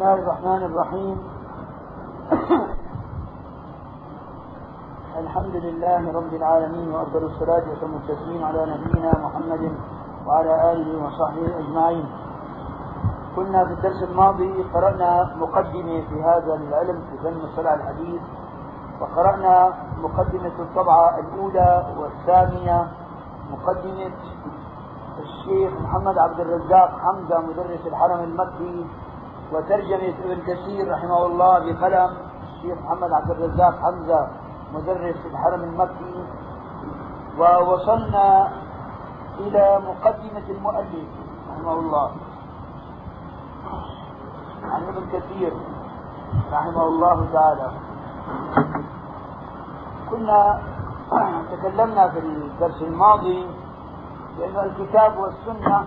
الله الرحمن الرحيم الحمد لله رب العالمين وأفضل الصلاة وسلم التسليم على نبينا محمد وعلى آله وصحبه أجمعين. كنا في الدرس الماضي قرأنا مقدمة في هذا العلم في فن مصطلح الحديث وقرأنا مقدمة الطبعة الأولى والثانية مقدمة الشيخ محمد عبد الرزاق حمزة مدرس الحرم المكي وترجمة ابن كثير رحمه الله بقلم الشيخ محمد عبد الرزاق حمزة مدرس الحرم المكي. ووصلنا إلى مقدمة المؤلف رحمه الله. عن ابن كثير رحمه الله تعالى. كنا تكلمنا في الدرس الماضي بأن الكتاب والسنة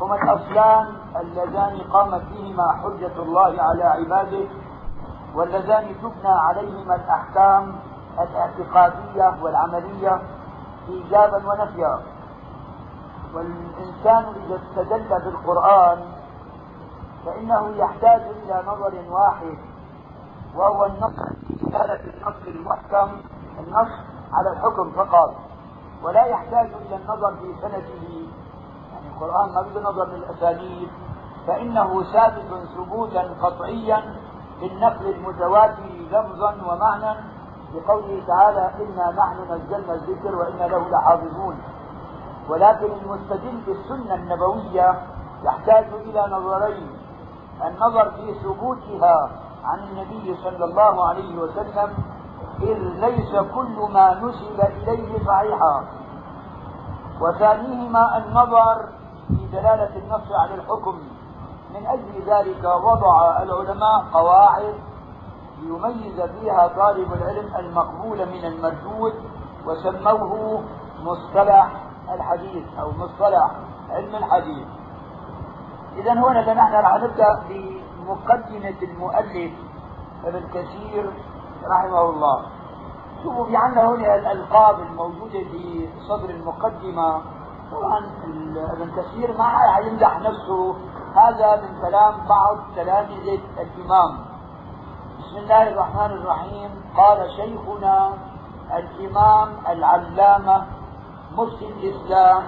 هما الأصلان اللذان قامت بهما حجة الله على عباده واللذان تبنى عليهما الأحكام الاعتقادية والعملية إيجابا ونفيا. والإنسان إذا استدل بالقرآن فإنه يحتاج إلى نظر واحد وهو النص دلالة النص المحكم النص على الحكم فقط ولا يحتاج إلى النظر في يعني القرآن ما بده نظر للأسانيد فإنه ثابت ثبوتا قطعيا بالنقل المتواتر لفظا ومعنى بقوله تعالى إنا نحن نزلنا الذكر وإنا له لحافظون ولكن المستدل بالسنة النبوية يحتاج إلى نظرين. النظر في ثبوتها عن النبي صلى الله عليه وسلم إذ ليس كل ما نسب إليه صحيحا وثانيهما النظر في دلالة النص على الحكم. من أجل ذلك وضع العلماء قواعد ليميز فيها طالب العلم المقبول من المردود وسموه مصطلح الحديث أو مصطلح علم الحديث. إذا هنا نحن راح نبدأ بمقدمة المؤلف ابن كثير رحمه الله. شوفوا في عندنا هنا الألقاب الموجودة في صدر المقدمة. طبعا ابن كثير ما يمدح نفسه. هذا من كلام بعض تلامذة الإمام. بسم الله الرحمن الرحيم. قال شيخنا الإمام العلامة مفتي الإسلام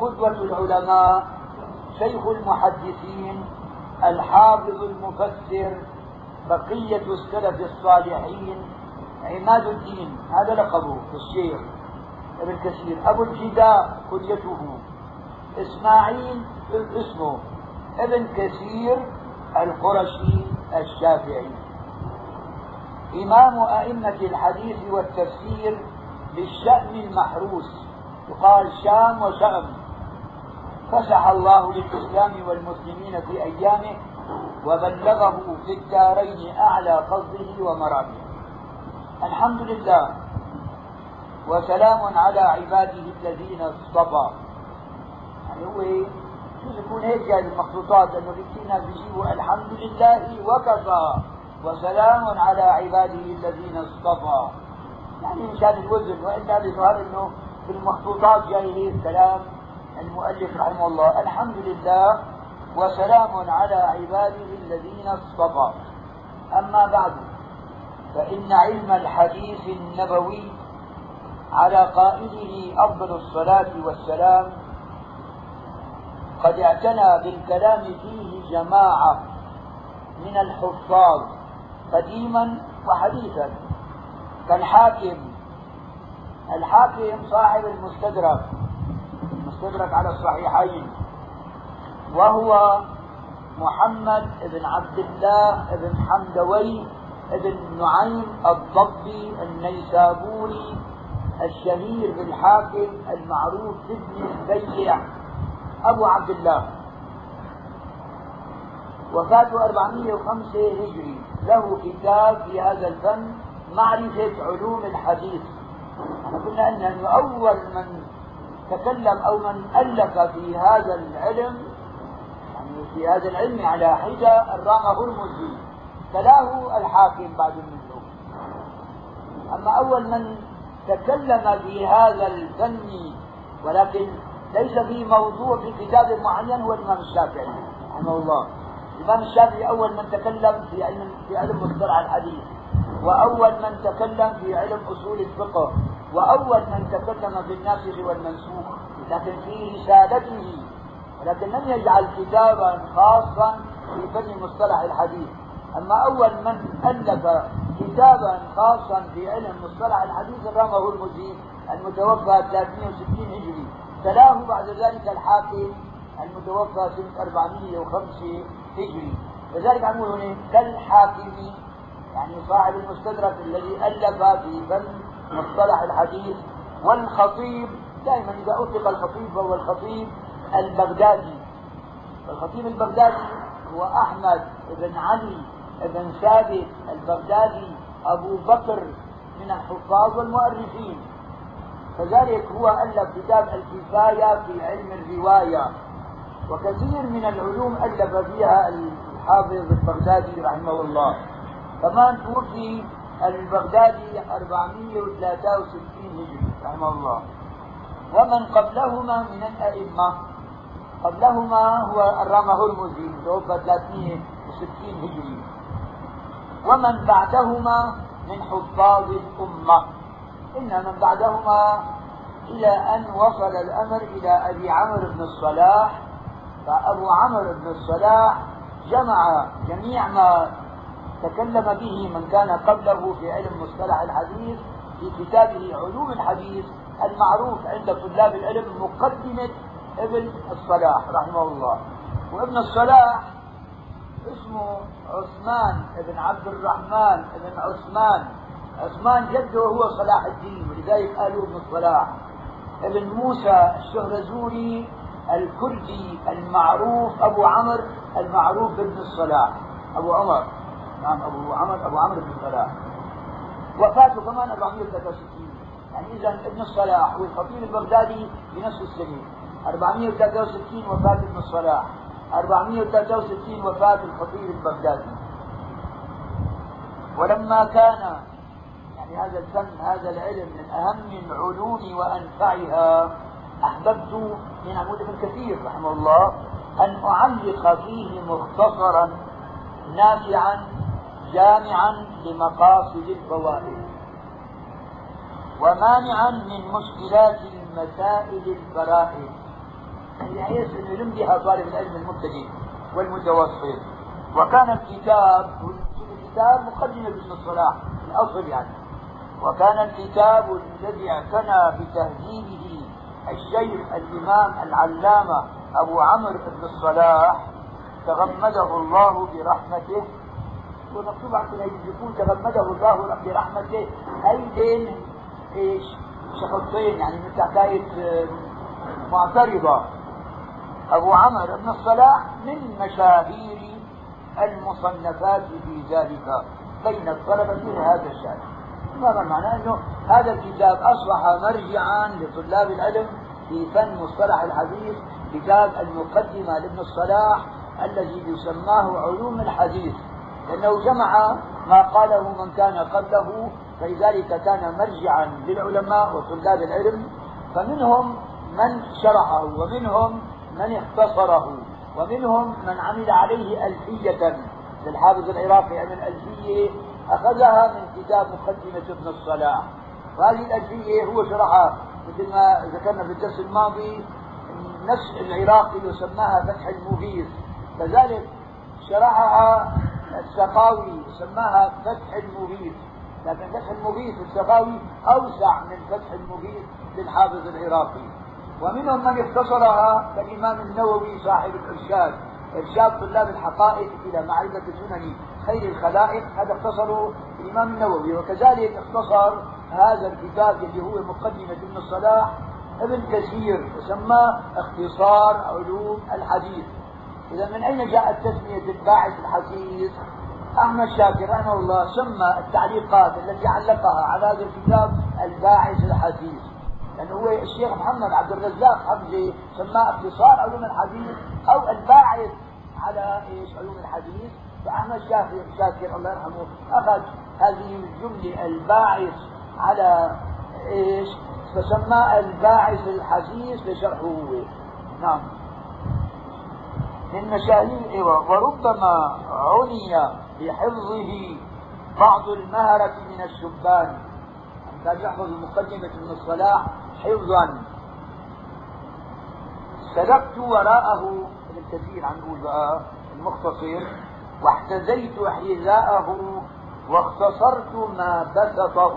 قدوة العلماء شيخ المحدثين الحافظ المفسر بقية السلف الصالحين عماد الدين. هذا لقبه الشيخ. ابن كثير أبو الفداء كليته إسماعيل اسمه ابن كثير القرشي الشافعي. إمام أئمة الحديث والتفسير بالشأن المحروس يقال شام وشأم. فسح الله للإسلام والمسلمين في أيامه وبلغه في الدارين أعلى قصده ومرامه الحمد لله وسلام على عباده الذين اصطفى. يعني هو شو يكون هيك يعني المخطوطات لأنه في ناس بيجيبوا الحمد لله وكفى. وسلام على عباده الذين اصطفى. يعني مشان الوزن والا بظهر إنه في المخطوطات جاي هيك كلام المؤلف رحمه الله. الحمد لله وسلام على عباده الذين اصطفى. أما بعد فإن علم الحديث النبوي على قائله أفضل الصلاة والسلام قد اعتنى بالكلام فيه جماعة من الحفاظ قديما وحديثا. كالحاكم الحاكم صاحب المستدرك المستدرك على الصحيحين وهو محمد بن عبد الله بن حمدوي بن نعيم الضبي النيسابوري الشهير بالحاكم المعروف بابن البيع أبو عبد الله. وفاته 405 هجري. له كتاب في هذا الفن معرفة علوم الحديث. إحنا قلنا أنه أول من تكلم أو من ألف في هذا العلم يعني في هذا العلم على حدة الرام هرمزي. تلاه الحاكم بعد منه. أما أول من تكلم في هذا الفن ولكن ليس في موضوع في كتاب معين هو الإمام الشافعي رحمه الله. الإمام الشافعي أول من تكلم في علم في علم مصطلح الحديث وأول من تكلم في علم أصول الفقه وأول من تكلم في الناسخ والمنسوخ لكن في رسالته ولكن لم يجعل كتابا خاصا في فن مصطلح الحديث. أما أول من ألف كتابا خاصا في علم مصطلح الحديث الرامه المجيب المتوفى 360 هجري. تلاه بعد ذلك الحاكم المتوفى سنة 405 هجري. لذلك عم هنا كالحاكم يعني صاحب المستدرك الذي ألف في فن مصطلح الحديث والخطيب دائما إذا أطلق الخطيب فهو الخطيب البغدادي. الخطيب البغدادي هو أحمد بن علي بن ثابت البغدادي أبو بكر من الحفاظ والمؤرخين. كذلك هو ألف كتاب الكفاية في علم الرواية. وكثير من العلوم ألف فيها الحافظ البغدادي رحمه الله. كمان توفي البغدادي 463 هجري رحمه الله. ومن قبلهما من الأئمة. قبلهما هو الرام هرمزي توفى 360 هجري. ومن بعدهما من حفاظ الأمة. إن من بعدهما إلى أن وصل الأمر إلى أبي عمرو بن الصلاح فأبو عمرو بن الصلاح جمع جميع ما تكلم به من كان قبله في علم مصطلح الحديث في كتابه علوم الحديث المعروف عند طلاب العلم مقدمة ابن الصلاح رحمه الله. وابن الصلاح اسمه عثمان بن عبد الرحمن بن عثمان. عثمان جده هو صلاح الدين ولذلك قالوا ابن الصلاح ابن موسى الشهرزوري الكردي المعروف أبو عمرو المعروف بابن الصلاح أبو عمر. نعم أبو عمر أبو عمرو بن الصلاح وفاته كمان 463 يعني اذا ابن الصلاح والخطيب البغدادي بنفس السنة 463 وفاة ابن الصلاح 463 وفاة الخطيب البغدادي. ولما كان يعني هذا الفن هذا العلم من أهم العلوم وأنفعها أحببت من عمود ابن كثير رحمه الله أن أعلق فيه مختصرا نافعا جامعا لمقاصد الفوائد ومانعا من مشكلات المسائل الفرائض بحيث انه يمدح طالب العلم المبتدئ والمتوسط. وكان الكتاب الكتاب مقدمه باسم الصلاح الاصل يعني. وكان الكتاب الذي اعتنى بتهذيبه الشيخ الإمام العلامة أبو عمرو بن الصلاح تغمده الله برحمته. ومكتوب عندنا يقول تغمده الله برحمته. ايدين إيش؟ شخصين يعني حكايه آه، أبو عمرو بن الصلاح من مشاهير المصنفات في ذلك بين الطلبة هذا الشأن. هذا معناه إنه هذا الكتاب أصبح مرجعا لطلاب العلم في فن مصطلح الحديث كتاب المقدمة لابن الصلاح الذي يسماه علوم الحديث. لأنه جمع ما قاله من كان قبله فلذلك كان مرجعا للعلماء وطلاب العلم. فمنهم من شرحه ومنهم من اختصره. ومنهم من عمل عليه ألفية للحافظ العراقي عمل ألفية أخذها من كتاب مقدمة ابن الصلاح. وهذه الألفية هو شرحها مثل ما ذكرنا في الدرس الماضي نفس العراقي يسماها فتح المغيث كذلك شرحها السخاوي سماها فتح المغيث لكن فتح المغيث السخاوي أوسع من فتح المغيث للحافظ العراقي. ومنهم من اختصرها كالإمام النووي صاحب الإرشاد إرشاد طلاب الحقائق إلى معرفة سنن خير الخلائق هذا اختصره الإمام النووي. وكذلك اختصر هذا الكتاب اللي هو مقدمة ابن الصلاح ابن كثير سماه اختصار علوم الحديث. إذا من أين جاءت تسمية الباعث الحثيث؟ أحمد شاكر رحمه الله سمى التعليقات التي علقها على هذا الكتاب الباعث الحثيث لأنه هو الشيخ محمد عبد الرزاق حمزة سماه اختصار علوم الحديث أو الباعث على إيش؟ علوم الحديث. فأحمد شاكر شاكر الله يرحمه أخذ هذه الجملة الباعث على إيش؟ فسماه الباعث الحديث لشرحه هو. نعم. من مشاهير وربما عني بحفظه بعض المهرة من الشبان. كان يحفظ المقدمة من الصلاح حفظا. سلكت وراءه الكثير عن نقول بقى المختصر واحتزيت حذاءه واختصرت ما بسطه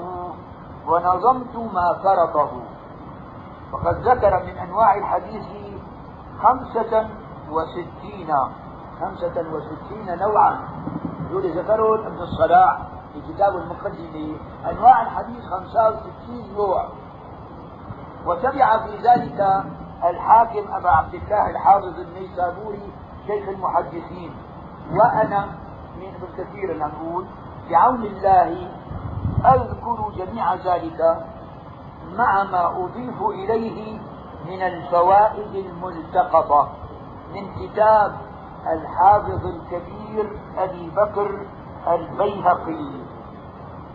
ونظمت ما فرطه وقد ذكر من أنواع الحديث خمسة وستين خمسة وستين نوعا. دول ذكرهم ابن الصلاح في كتاب المقدمة أنواع الحديث 65 نوع. وتبع في ذلك الحاكم أبا عبد الله الحافظ النيسابوري شيخ المحدثين. وأنا من ابن كثير نقول بعون الله أذكر جميع ذلك مع ما أضيف إليه من الفوائد الملتقطة من كتاب الحافظ الكبير أبي بكر البيهقي.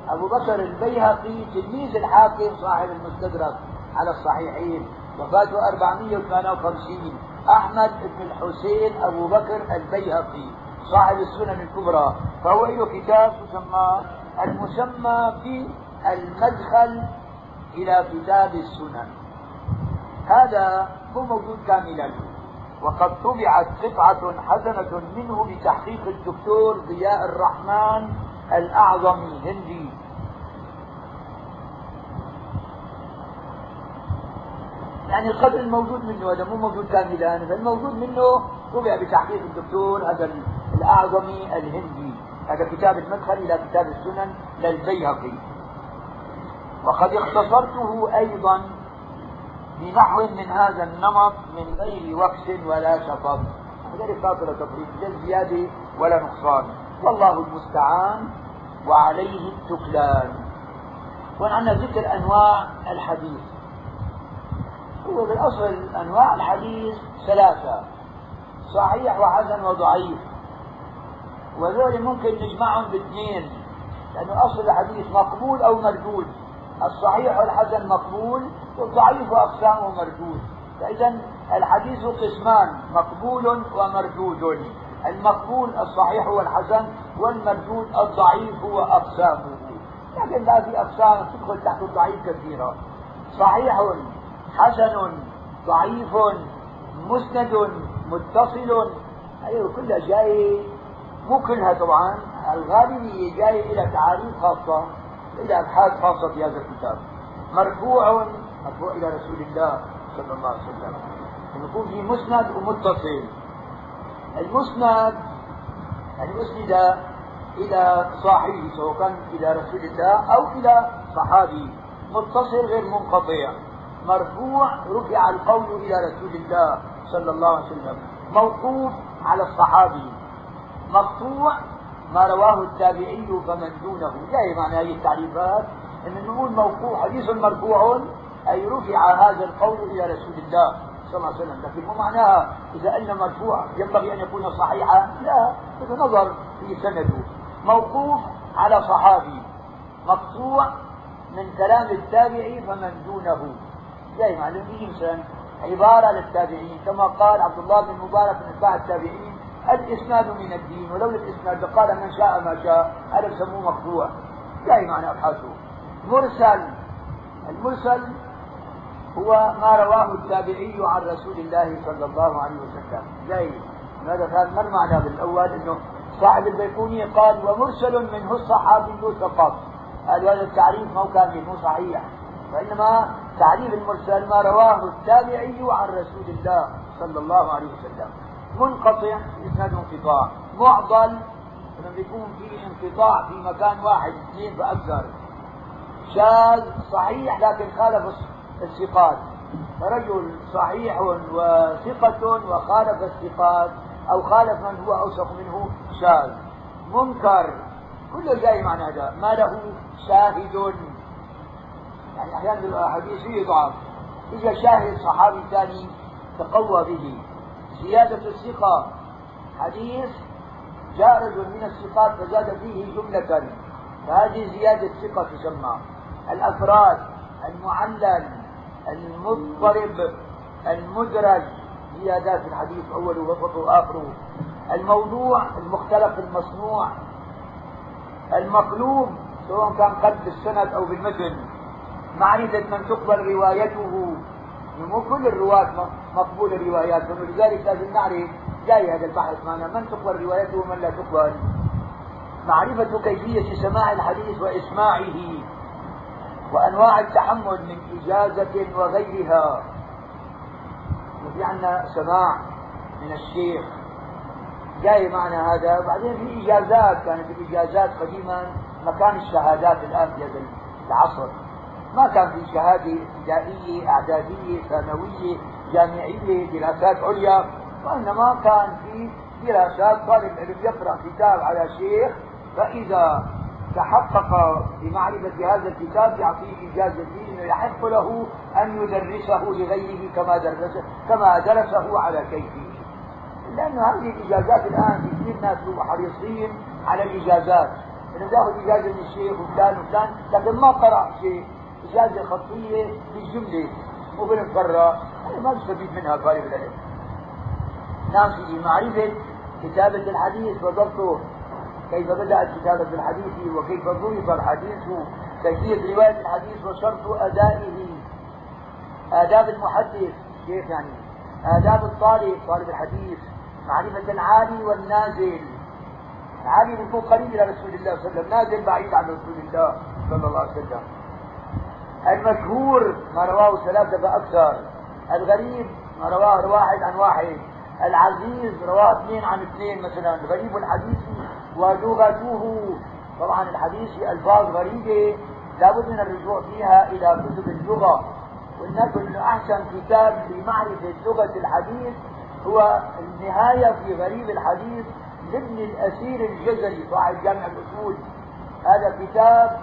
أبو بكر البيهقي تلميذ الحاكم صاحب المستدرك. على الصحيحين. وفاته 458 أحمد بن الحسين أبو بكر البيهقي صاحب السنن الكبرى. فهو له كتاب يسمى المسمى بالمدخل إلى كتاب السنن. هذا هو موجود كاملا. وقد طبعت قطعة حسنة منه بتحقيق الدكتور ضياء الرحمن الأعظمي هندي. يعني القدر الموجود منه هذا مو موجود كاملا فالموجود منه طبع بتحقيق الدكتور هذا الأعظمي الهندي. هذا كتاب المدخل إلى كتاب السنن للبيهقي. وقد اختصرته أيضا بنحو من هذا النمط من غير وكس ولا شطط غير خاطر تطريق لا زيادة ولا نقصان. والله المستعان وعليه التكلان. وعندنا عندنا ذكر أنواع الحديث. هو بالأصل أنواع الحديث ثلاثة صحيح وحسن وضعيف. وذول ممكن نجمعهم باثنين لأنه أصل الحديث مقبول أو مردود. الصحيح والحسن مقبول والضعيف أقسامه مردود. فإذا الحديث قسمان مقبول ومردود. المقبول الصحيح والحسن والمردود الضعيف وأقسامه. لكن لا في أقسام تدخل تحت الضعيف كثيرة صحيح حسن ضعيف مسند متصل. هذه كلها جاي مو كلها طبعا. الغالبية جاية إلى تعاريف خاصة إلى أبحاث خاصة في هذا الكتاب. مرفوع مرفوع إلى رسول الله صلى الله عليه وسلم. يكون في مسند ومتصل. المسند يعني أسند إلى صاحبه سواء كان إلى رسول الله أو إلى صحابي. متصل غير منقطع. مرفوع رفع القول إلى رسول الله صلى الله عليه وسلم. موقوف على الصحابي. مقطوع ما رواه التابعي فمن دونه. جاي معنى هذه التعريفات؟ إن نقول موقوع حديث مرفوع أي رفع هذا القول إلى رسول الله صلى الله عليه وسلم. لكن مو معناها إذا قلنا مرفوع ينبغي أن يكون صحيحا؟ لا هذا نظر في سنده. موقوف على صحابي. مقطوع من كلام التابعي فمن دونه. جاي معلوم مثلا عبارة للتابعين كما قال عبد الله بن مبارك من اتباع التابعين الإسناد من الدين ولولا الإسناد قال من شاء ما شاء هذا يسموه مقطوع. لا معنى أبحاثه. مرسل المرسل هو ما رواه التابعي عن رسول الله صلى الله عليه وسلم. جاي هذا كان ما المعنى بالأول؟ إنه صاحب البيقوني قال ومرسل منه الصحابي فقط قال هذا التعريف مو كامل مو صحيح. وإنما تعريف المرسل ما رواه التابعي عن رسول الله صلى الله عليه وسلم. منقطع اسناد انقطاع. معضل. لما بيكون في انقطاع في مكان واحد اثنين فاكثر شاذ صحيح لكن خالف الثقات. فرجل صحيح وثقة وخالف الثقات أو خالف من هو أوثق منه شاذ منكر. كله جاي معنى هذا. ما له شاهد. يعني أحيانا الحديث فيه ضعف. إذا شاهد صحابي ثاني تقوى به. زيادة الثقة. حديث جاء رجل من الثقات فزاد فيه جملة. فهذه زيادة ثقة تسمى. الأفراد المعلل المضطرب المدرج. زيادات الحديث أوله وسطه وآخره. الموضوع المختلف المصنوع. المقلوب سواء كان قد بالسند أو بالمتن. معرفة من تقبل روايته. مو كل الرواة مقبول رواياتهم ولذلك لازم نعرف جاي هذا البحث معنا من تقبل روايته ومن لا تقبل. معرفة كيفية سماع الحديث وإسماعه وأنواع التحمل من إجازة وغيرها. في عندنا سماع من الشيخ. جاي معنا هذا. بعدين في إجازات كانت الإجازات قديما مكان الشهادات الآن في هذا العصر. ما كان في شهادة إبتدائية إعدادية ثانوية جامعية دراسات عليا وإنما كان في دراسات طالب علم يقرأ كتاب على شيخ فإذا تحقق بمعرفة هذا الكتاب يعطيه إجازة فيه يحق له أن يدرسه لغيره كما درسه كما درسه على كيفه. لأن هذه الإجازات الآن كثير ناس حريصين على الإجازات. انه ياخذ إجازة من الشيخ وفلان وفلان لكن ما قرأ شيء اجازه خطيه بالجملة مو بالمفرة ما تستفيد منها طالب العلم سيدي معرفة كتابة الحديث وضبطه كيف بدأت كتابة الحديث وكيف ضبط الحديث كيفيه رواية الحديث وشرط أدائه. آداب المحدث كيف يعني؟ آداب الطالب طالب الحديث معرفة العالي والنازل. علي بيكون قريب إلى رسول الله صلى الله عليه وسلم نازل بعيد عن رسول الله صلى الله عليه وسلم. المشهور ما رواه ثلاثة فأكثر الغريب ما رواه واحد عن واحد العزيز رواه اثنين عن اثنين مثلا غريب الحديث ولغته طبعا الحديث ألفاظ غريبة لابد من الرجوع فيها إلى كتب اللغة. قلنا انه أحسن كتاب لمعرفة لغة الحديث هو النهاية في غريب الحديث لابن الأسير الجزري صاحب جامع الأصول. هذا كتاب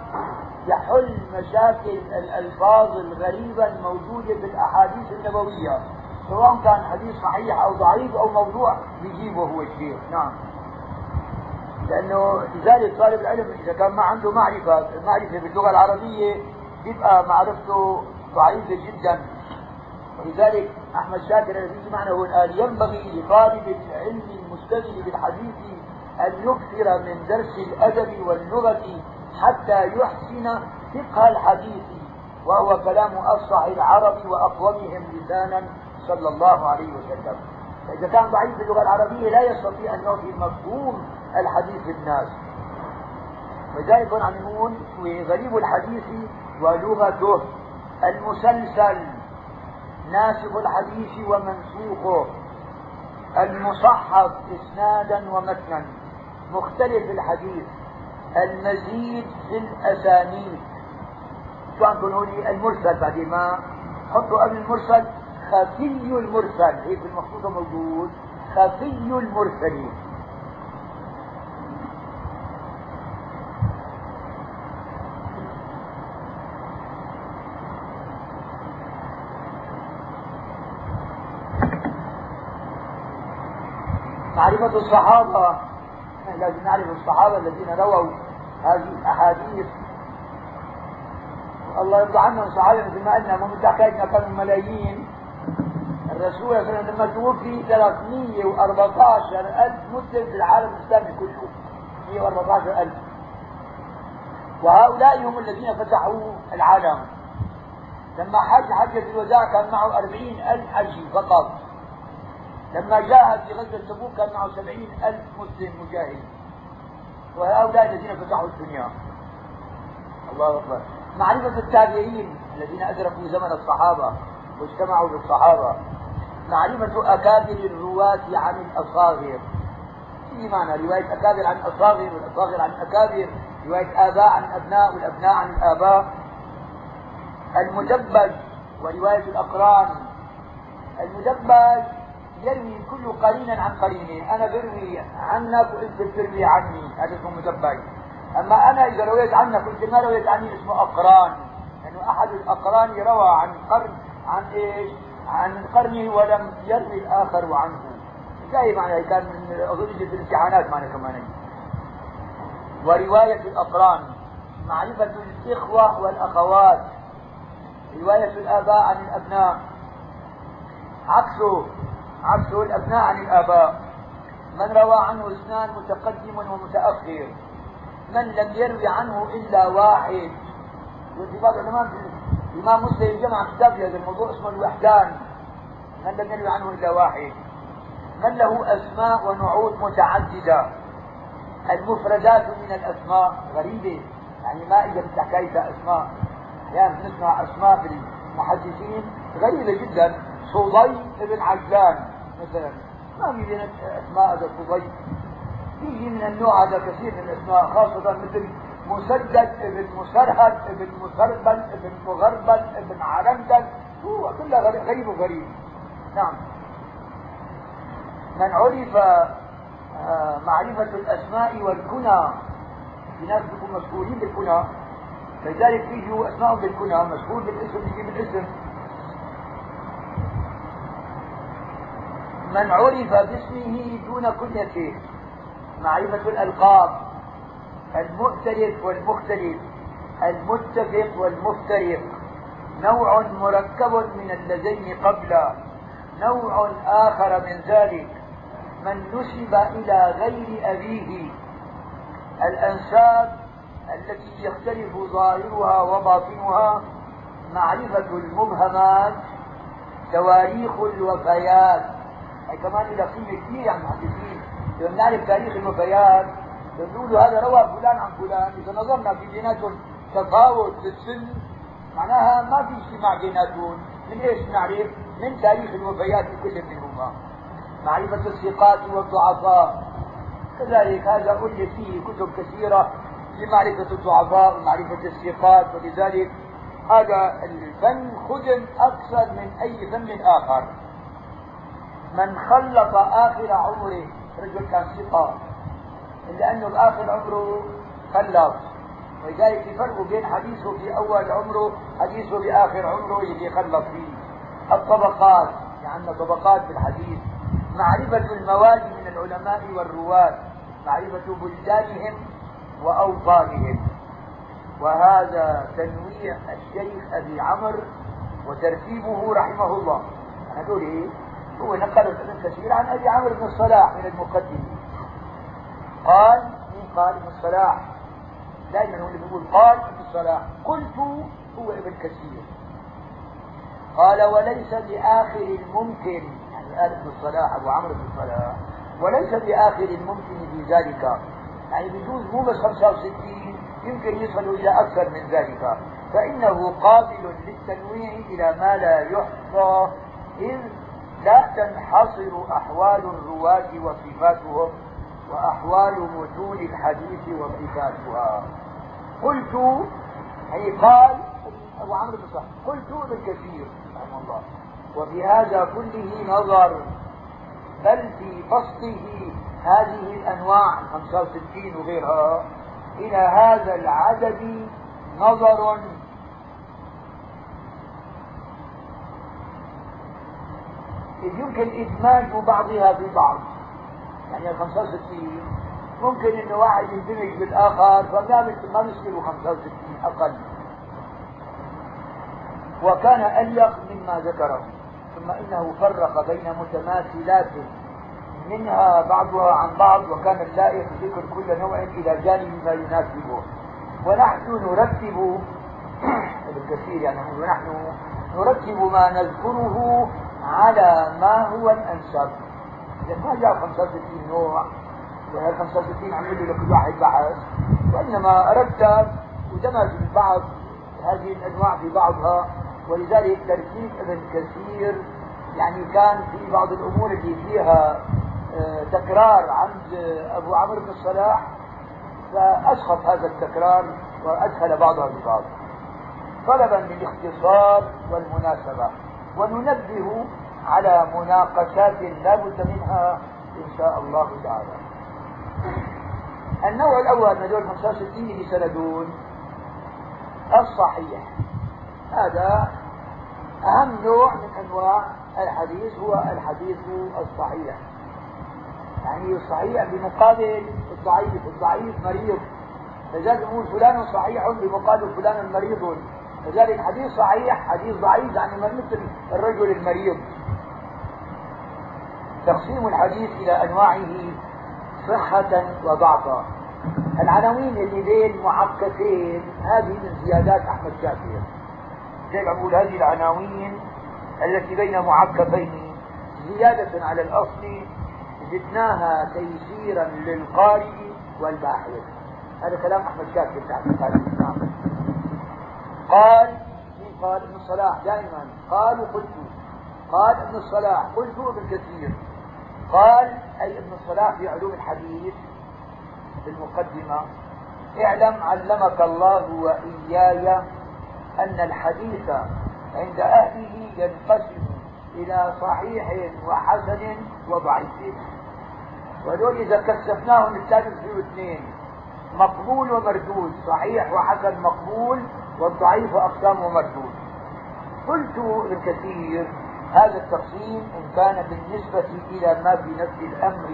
يحل مشاكل الألفاظ الغريبة الموجودة في الأحاديث النبوية سواء كان حديث صحيح أو ضعيف أو موضوع يجيبه هو الشيخ. نعم. لأنه لذلك طالب العلم إذا كان ما عنده معرفة معرفة باللغة العربية يبقى معرفته ضعيفة جدا. ولذلك أحمد شاكر الذي معنا هو الآن ينبغي لطالب العلم المشتغل بالحديث أن يكثر من درس الأدب واللغة حتى يحسن فقه الحديث وهو كلام أفصح العرب وأقومهم لسانا صلى الله عليه وسلم. فإذا كان ضعيف باللغة العربية لا يستطيع أن يعطي مفهوم الحديث للناس. ولذلك عم نقول غريب الحديث ولغته. المسلسل ناسخ الحديث ومنسوخه. المصحف إسنادا ومتنا. مختلف الحديث. المزيد في الأسانيد. شو عم تقولوا لي المرسل بعدين ما حطوا قبل المرسل؟ خفي المرسل. هيك المخطوطة موجود. خفي المرسلين. معرفة الصحابة. لازم نعرف الصحابة الذين رووا. هذه الأحاديث الله يرضى عنهم صحابة مثل ما قلنا مو متحكينا كانوا ملايين. الرسول صلى الله عليه وسلم لما توفي 314 ألف مسلم في العالم الإسلامي كله. 114 ألف. وهؤلاء هم الذين فتحوا العالم. لما حج حجة الوداع كان معه 40 ألف حجي فقط. لما جاهد في غزوة تبوك كان معه سبعين ألف مسلم مجاهد. وهؤلاء الذين فتحوا الدنيا. الله أكبر. معرفة التابعين الذين أدركوا زمن الصحابة واجتمعوا بالصحابة. معرفة أكابر الرواة عن الأصاغر. في معنى رواية أكابر عن الأصاغر والأصاغر عن الأكابر رواية آباء عن الأبناء والأبناء عن الآباء. المدبج ورواية الأقران. المدبج يروي كل قرين عن قرينه أنا بروي عنك وانت بتروي عني هذا اسمه مدبج أما أنا إذا رويت عنك وانت ما رويت عني اسمه أقران. لأنه يعني أحد الأقران روى عن قرن عن إيش؟ عن قرنه ولم يروي الآخر عنه. زي معنى؟ كان اظن في الامتحانات معنا كمان ورواية الأقران. معرفة الإخوة والأخوات. رواية الآباء عن الأبناء. عكسه. عكسه الأبناء عن الآباء. من روى عنه اثنان متقدم ومتأخر. من لم يروي عنه إلا واحد. بعض العلماء الإمام مسلم جمع كتاب في هذا الموضوع اسمه الوحدان. من لم يروي عنه إلا واحد. من له أسماء ونعوت متعددة. المفردات من الأسماء غريبة. يعني ما إذا حكاية أسماء. يعني نسمع أسماء في المحدثين غريبة جدا. صدي بن عجلان. مثلا. ما في بين أسماء هذا صدي يجي من النوع هذا كثير من الأسماء خاصة مثل مسدد ابن مسرهد ابن مسربل ابن مغربل ابن عرندل. هو كلها غريب وغريب. نعم. من عرف آه، معرفة الأسماء والكنى في ناس بيكونوا مشهورين بالكنى. فلذلك يجوا أسماء بالكنى مشهور بالاسم يجيب الاسم. من عرف باسمه دون كنيته معرفة الألقاب المؤتلف والمختلف المتفق والمفترق. نوع مركب من اللذين قبله نوع آخر من ذلك. من نسب إلى غير أبيه. الأنساب التي يختلف ظاهرها وباطنها. معرفة المبهمات تواريخ الوفيات. كمان لها قيمه كبيره عند المحدثين لما نعرف تاريخ الوفيات بنقول هذا روى فلان عن فلان. إذا نظرنا في بيناتهم تفاوت في السن معناها ما في اجتماع بيناتهم من إيش نعرف؟ من تاريخ الوفيات لكل منهما معرفة الثقات والضعفاء. كذلك هذا ألف فيه كتب كثيرة لمعرفة الضعفاء ومعرفة الثقات. ولذلك هذا الفن خدم أكثر من أي فن آخر. من خلط آخر عمره رجل كان ثقة لأنه بآخر عمره خلص ولذلك في فرق بين حديثه في أول عمره حديثه بآخر عمره اللي خلص فيه. الطبقات يعني طبقات في الحديث معرفة الموالي من العلماء والرواة معرفة بلدانهم وأوطانهم. وهذا تنويع الشيخ أبي عمرو وترتيبه رحمه الله. هذول إيه؟ هو نقل ابن كثير عن أبي عمرو بن الصلاح من المقدم. قال مين قال ابن الصلاح دائما هو اللي بيقول قال ابن الصلاح. قلت هو ابن كثير. قال وليس بآخر الممكن يعني قال ابن الصلاح أبو عمرو بن الصلاح وليس بآخر الممكن في ذلك. يعني بجوز مو بس 65 يمكن يصلوا إلى أكثر من ذلك. فإنه قابل للتنويع إلى ما لا يحصى إذ لا تنحصر أحوال الرواة وصفاتهم وأحوال متون الحديث وصفاتها. قلت أي قال أبو عمرو بن قلت ابن كثير رحمه الله وفي هذا كله نظر بل في بسطه هذه الأنواع 65 وغيرها إلى هذا العدد نظر إذ يمكن إدماج بعضها ببعض. يعني ال 65 ممكن إنه واحد يندمج بالآخر فما ما نشكله 65 أقل. وكان أليق مما ذكره ثم إنه فرق بين متماثلات منها بعضها عن بعض وكان اللائق ذكر كل نوع إلى جانب ما يناسبه. ونحن نرتب بالكثير يعني ونحن نرتب ما نذكره على ما هو الأنسب لأن ما جاء 65 نوع وهي 65 عملوا لكل واحد بحث وإنما رتب ودمج بعض هذه الأنواع في بعضها ولذلك ترتيب ابن كثير يعني كان في بعض الأمور اللي فيها آه، تكرار عند أبو عمرو بن الصلاح فأسقط هذا التكرار وأدخل بعضها ببعض. طلبا للاختصار والمناسبة. وننبه على مناقشات لا بد منها إن شاء الله تعالى. النوع الأول من دول 65 اللي سندون الصحيح. هذا أهم نوع من أنواع الحديث هو الحديث الصحيح. يعني الصحيح بمقابل الضعيف. الضعيف مريض. لذلك نقول فلان صحيح بمقابل فلان مريض. لذلك حديث صحيح حديث ضعيف يعني مثل الرجل المريض. تقسيم الحديث إلى أنواعه صحة وضعفا. العناوين اللي بين معكفين هذه من زيادات أحمد شاكر زي أقول هذه العناوين التي بين معكفين زيادة على الأصل زدناها تيسيرا للقارئ والباحث. هذا كلام أحمد شاكر تعرف. قال مين قال ابن الصلاح دائما. قالوا قلت قال ابن الصلاح قلت ابن كثير. قال أي ابن الصلاح في علوم الحديث في المقدمة. اعلم علمك الله وإياي أن الحديث عند أهله ينقسم إلى صحيح وحسن وضعيف. ودول إذا كثفناهم الثالث في اثنين. مقبول ومردود. صحيح وحسن مقبول. والضعيف أقسام ومردود قلت ابن كثير هذا التقسيم إن كان بالنسبة إلى ما في نفس الأمر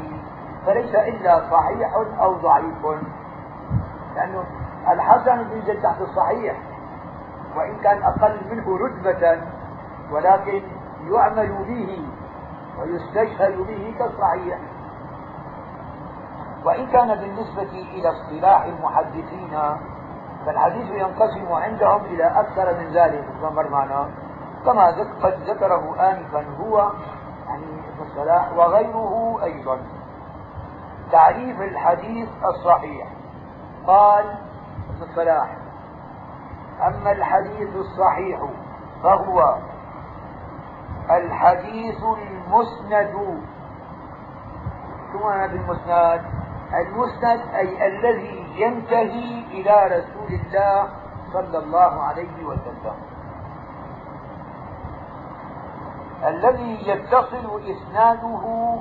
فليس إلا صحيح أو ضعيف. لأنه الحسن يوجد تحت الصحيح وإن كان أقل منه رتبة ولكن يعمل به ويستشهد به كالصحيح. وإن كان بالنسبة إلى اصطلاح المحدثين فالحديث ينقسم عندهم إلى أكثر من ذلك كما مر معنا. كما قد ذكره آنفا هو يعني ابن الصلاح وغيره أيضا. تعريف الحديث الصحيح. قال ابن الصلاح أما الحديث الصحيح فهو الحديث المسند. شو معنى بالمسند؟ المسند أي الذي ينتهي إلى رسول الله صلى الله عليه وسلم. الذي يتصل إسناده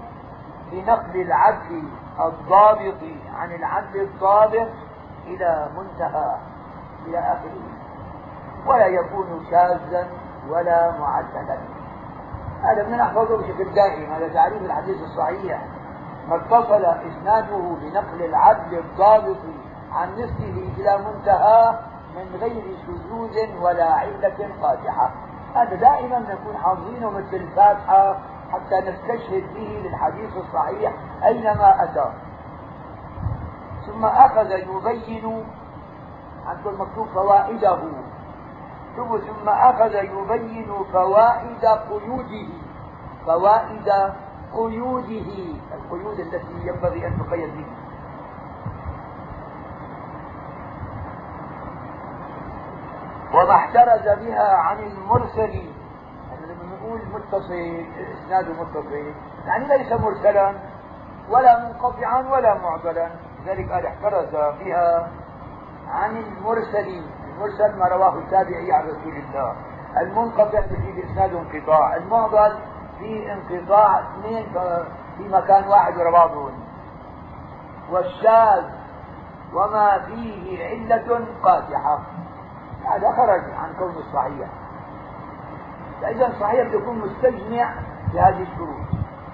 بنقل العبد الضابط عن العبد الضابط إلى منتهى إلى آخره. ولا يكون شاذا ولا معدلا هذا من نحفظه بشكل دائم هذا تعريف الحديث الصحيح. ما اتصل إسناده بنقل العدل الضابط عن نصفه إلى منتهى من غير شذوذ ولا علة قادحة هذا دائما نكون حافظينه مثل الفاتحة حتى نستشهد به للحديث الصحيح أينما أتى. ثم أخذ يبين عندكم مكتوب فوائده. ثم أخذ يبين فوائد قيوده. فوائد قيوده القيود التي ينبغي أن تقيد به وما احترز بها عن المرسل. يعني لما نقول متصل اسناده متصل يعني ليس مرسلا ولا منقطعا ولا معضلا لذلك قال احترز بها عن المرسل. المرسل ما رواه التابعي عن رسول الله. المنقطع به اسناد انقطاع. المعضل في انقطاع اثنين في مكان واحد ورا بعضهم والشاذ وما فيه علة قادحة. هذا خرج عن كون الصحيح فإذا الصحيح يكون مستجمع لهذه الشروط.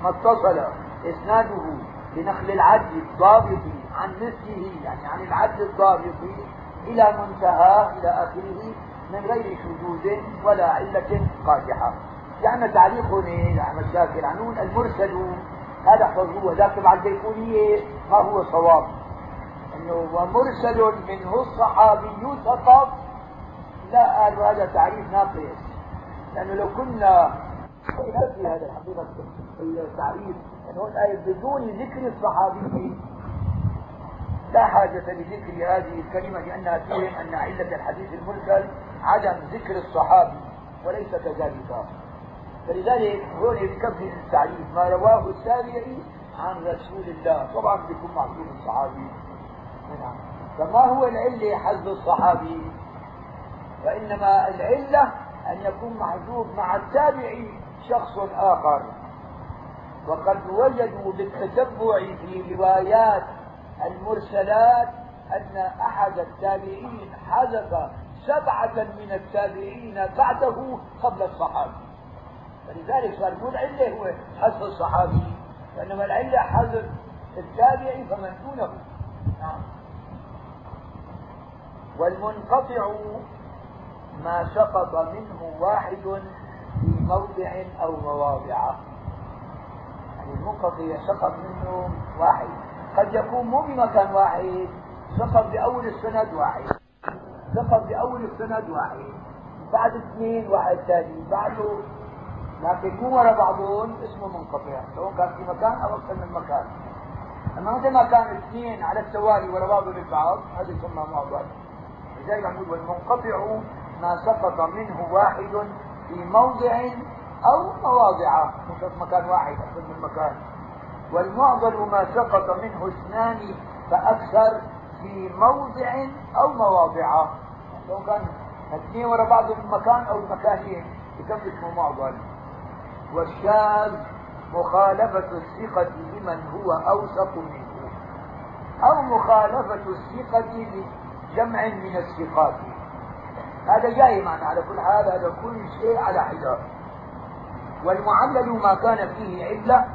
ما اتصل إسناده بنقل العدل الضابط عن مثله يعني عن العدل الضابط إلى منتهى إلى آخره من غير شذوذ ولا علة قادحة. يعني تعليق هنا أحمد شاكر عنون المرسل هذا احفظوه ذاك مع البيقونية ما هو صواب. انه ومرسل منه الصحابي فقط. لا قالوا هذا تعريف ناقص. لأنه لو كنا في هذا الحقيقة التعريف انه هون آية بدون ذكر الصحابي. لا حاجة لذكر هذه الكلمة لأنها فيهم أن علة الحديث المرسل عدم ذكر الصحابي وليس كذلك. فلذلك هون بكفي التعريف. ما رواه التابعي عن رسول الله. طبعا بيكون معصوم الصحابي. نعم. فما هو العلة حذف الصحابي؟ فإنما العلة أن يكون محذوف مع التابعي شخص آخر. وقد وجدوا بالتتبع في روايات المرسلات أن أحد التابعين حذف سبعة من التابعين بعده قبل الصحابي. فلذلك صار مو العلة هو حذف الصحابي وإنما العلة حذف التابعي فمن دونه. نعم. والمنقطع ما سقط منه واحد في موضع أو مواضع. يعني المنقطع سقط منه واحد. قد يكون مو بمكان واحد سقط بأول السند واحد. سقط بأول السند واحد. بعد اثنين واحد ثاني. بعده لكن مو ورا بعضهم اسمه منقطع. سواء كان في مكان أو أكثر من مكان. أما مثل ما كان اثنين على التوالي ورا بعضهم البعض هذا يسمى معضل لذلك نقول والمنقطع ما سقط منه واحد في موضع أو مواضع مش مكان واحد أكثر من مكان. والمعضل ما سقط منه اثنان فأكثر في موضع أو مواضع. لو كان اثنين ورا بعضهم مكان أو مكانين يكون اسمه معضل. والشاذ مخالفة الثقة لمن هو أوثق منه أو مخالفة الثقة لجمع من الثقات. هذا جاي معنا على كل حال هذا كل شيء على حذر والمعلل ما كان فيه علة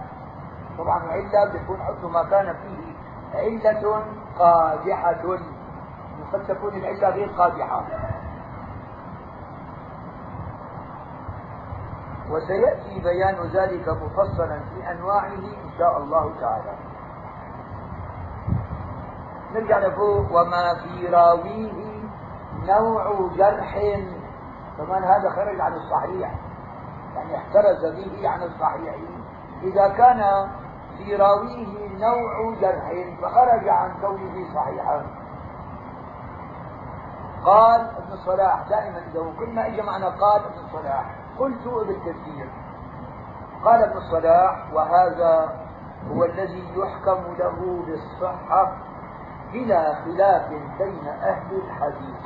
طبعا علة بيكون حكم ما كان فيه علة قادحة. قد تكون العلة غير قادحة. وسيأتي بيان ذلك مفصلا في أنواعه إن شاء الله تعالى. نرجع لفوق وما في راويه نوع جرح. كمان هذا خرج عن الصحيح. يعني احترز به عن الصحيح. إذا كان في راويه نوع جرح فخرج عن كونه صحيحا. قال ابن الصلاح دائما إذا كل ما اجى معنا قال ابن الصلاح. قلت ابن كثير قال ابن الصلاح وهذا هو الذي يحكم له بالصحة بلا خلاف بين أهل الحديث.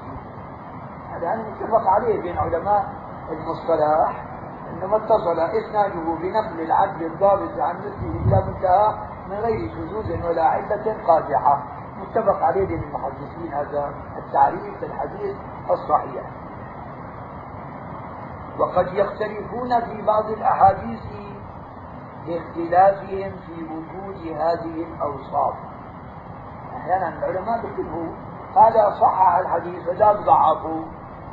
هذا يعني متفق عليه بين علماء المصطلح إنما اتصل إسناده بنقل العدل الضابط عن مثله إلى منتهى من غير شذوذ ولا علة قادحة. متفق عليه بين المحدثين هذا التعريف في الحديث الصحيح. وقد يختلفون في بعض الأحاديث لاختلافهم في وجود هذه الأوصاف. أحيانا العلماء بيكتبوا هذا صحح الحديث وذاك ضعفه.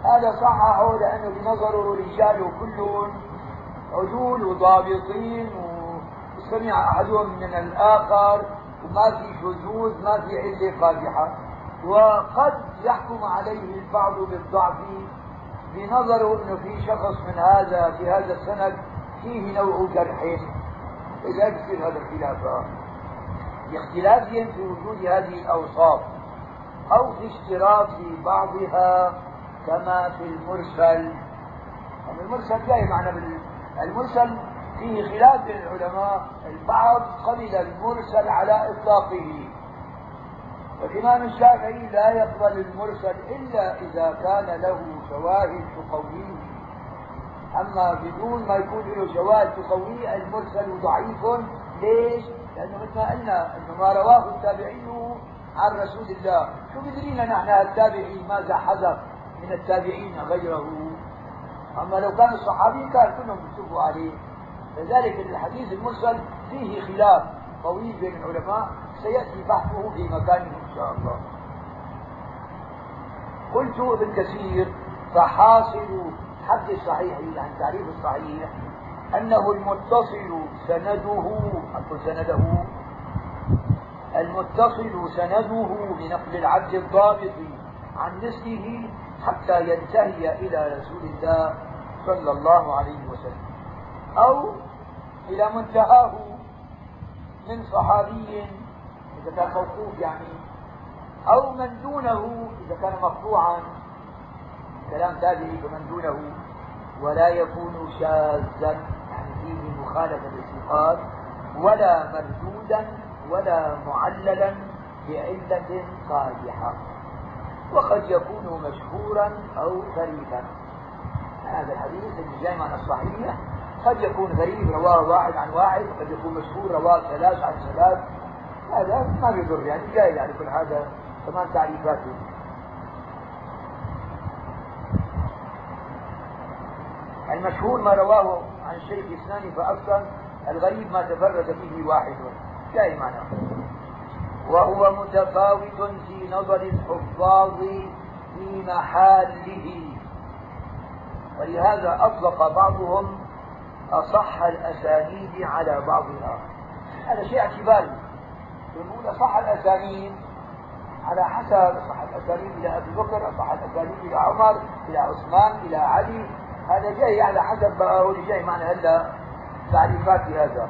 هذا صححه لأنه بنظره رجاله كلهم عدول وضابطين وسمع أحدهم من الآخر وما في شذوذ ما في علة قادحة وقد يحكم عليه البعض بالضعف بنظره انه في شخص من هذا في هذا السند فيه نوع جرح إذا يصير هذا الخلاف لاختلافهم في وجود هذه الأوصاف أو في اشتراط بعضها كما في المرسل. يعني المرسل جاي معنا بال... المرسل فيه خلاف بين العلماء البعض قبل المرسل على إطلاقه. الإمام الشافعي لا يقبل المرسل إلا إذا كان له شواهد تقويه. أما بدون ما يكون له شواهد تقويه المرسل ضعيف. ليش؟ لأنه مثل ما قلنا أنه ما رواه التابعي عن رسول الله. شو بدرينا نحن التابعي ماذا حذف من التابعين غيره؟ أما لو كان الصحابي كان كلهم يشوفوا عليه. لذلك الحديث المرسل فيه خلاف. طويل بين العلماء سيأتي بحثه في مكانه إن شاء الله. قلت ابن كثير فحاصل حد الصحيح يعني تعريف الصحيح أنه المتصل سنده أقول سنده المتصل سنده بنقل العبد الضابط عن مثله حتى ينتهي إلى رسول الله صلى الله عليه وسلم أو إلى منتهاه من صحابي إذا كان موقوف يعني أو من دونه إذا كان مقطوعا كلام تابعي فمن دونه. ولا يكون شاذا يعني فيه مخالفة الثقات ولا مردودا ولا معللا بعلة قادحة وقد يكون مشهورا أو غريبا. هذا الحديث اللي جاي معنا الصحيح قد يكون غريب رواه واحد عن واحد وقد يكون مشهور رواه ثلاث عن ثلاث. هذا ما بيضر يعني جاي يعني كل هذا كمان تعريفاته. المشهور ما رواه عن شيخ اثنان فأكثر الغريب ما تفرد به واحد. جاي معنا وهو متفاوت في نظر الحفاظ في محاله ولهذا أطلق بعضهم أصح الأسانيد على بعضها. هذا شيء اعتباري. يقول صح الأسانيد على حسب صح الأسانيد إلى أبي بكر صح الأسانيد إلى عمر إلى عثمان إلى علي. هذا جاي على حسب هو جاي معنا هلا تعريفات هذا.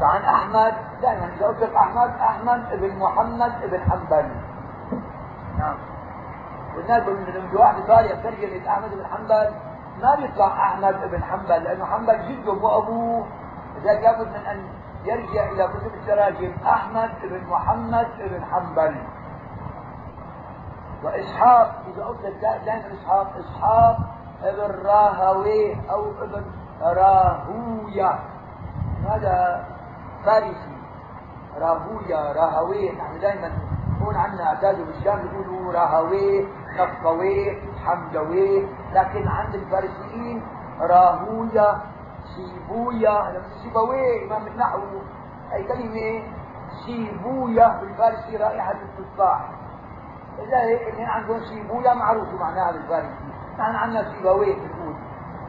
فعن أحمد دائما إذا قلت أحمد أحمد ابن محمد ابن حنبل نعم. والناس من واحد صار يترجم أحمد بن حنبل ما بيطلع أحمد بن حنبل لأنه حنبل جده وابوه لذلك لابد من أن يرجع إلى كتب التراجم أحمد بن محمد بن حنبل. وإسحاق إذا قلت دائما إسحاق إسحاق ابن راهويه أو ابن راهوية. هذا فارسي. راهوية راهويه نحن دائما هون عندنا أعداد بالشام يقولوا راهويه نفطويه حمدوية. لكن عند الفارسيين راهوية سيبويا سيبويه إمام النحو. أي كلمة؟ سيبويا بالفارسي رائحة التفاح. لذلك اللي عندهم سيبويا معروف معناها بالفارسي. نحن عندنا سيبويه بنقول.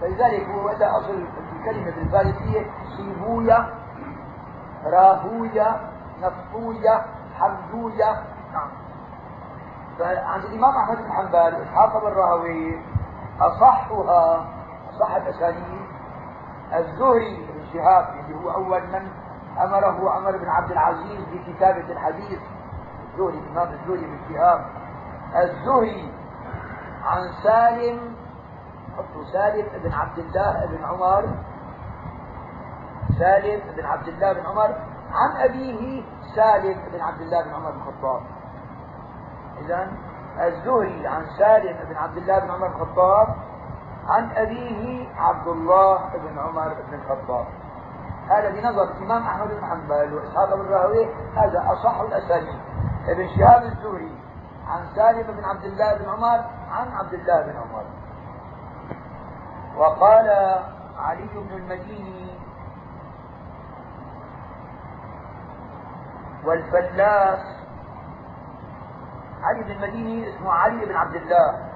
فلذلك هو هذا أصل الكلمة بالفارسية سيبويا راهويا نفطويا حمدويا نعم. فعند الإمام أحمد بن حنبل إسحاق بن راهويه أصحها أصح الأسانيد الزهري بن شهاب اللي هو أول من أمره عمر بن عبد العزيز بكتابة الحديث الزهري الإمام الزهري بن شهاب. الزهري عن سالم حطوا سالم بن عبد الله بن عمر سالم بن عبد الله بن عمر عن أبيه سالم بن عبد الله بن عمر بن الخطاب. إذا الزهري عن سالم بن عبد الله بن عمر الخطاب عن أبيه عبد الله بن عمر بن الخطاب. هذا بنظر الإمام أحمد بن حنبل وإسحاق بن راهويه هذا أصح الأسانيد. ابن شهاب الزهري عن سالم بن عبد الله بن عمر عن عبد الله بن عمر. وقال علي بن المديني والفلاس علي بن المديني اسمه علي بن عبد الله.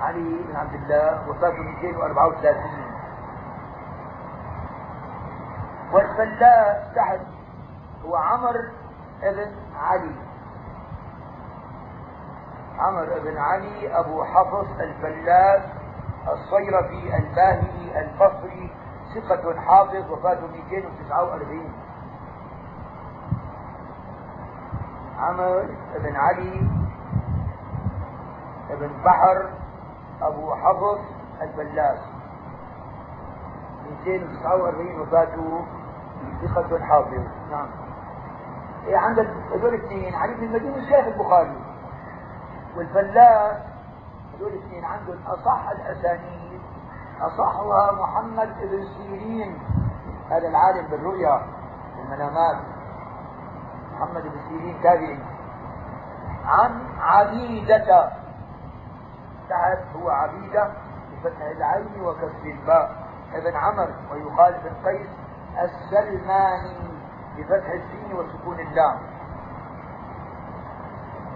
علي بن عبد الله وفاته 234 والفلاس تحت هو عمر ابن علي. عمر بن علي أبو حفص الفلاس الصيرفي الباهلي البصري ثقة حافظ وفاته 249 عمر بن علي بن بحر أبو حفص الفلاس 249 وفاته ثقة حافظ نعم. إيه عندك هذول الاثنين علي بن المديني شيخ البخاري. والفلاس هذول الاثنين عندهم أصح الأسانيد أصحها محمد بن سيرين هذا العالم بالرؤيا المنامات محمد بن سيرين تابعي عن عبيدة. تحت هو عبيدة بفتح العين وكسر الباء. ابن عمر ويقال ابن قيس السلماني بفتح السين وسكون اللام.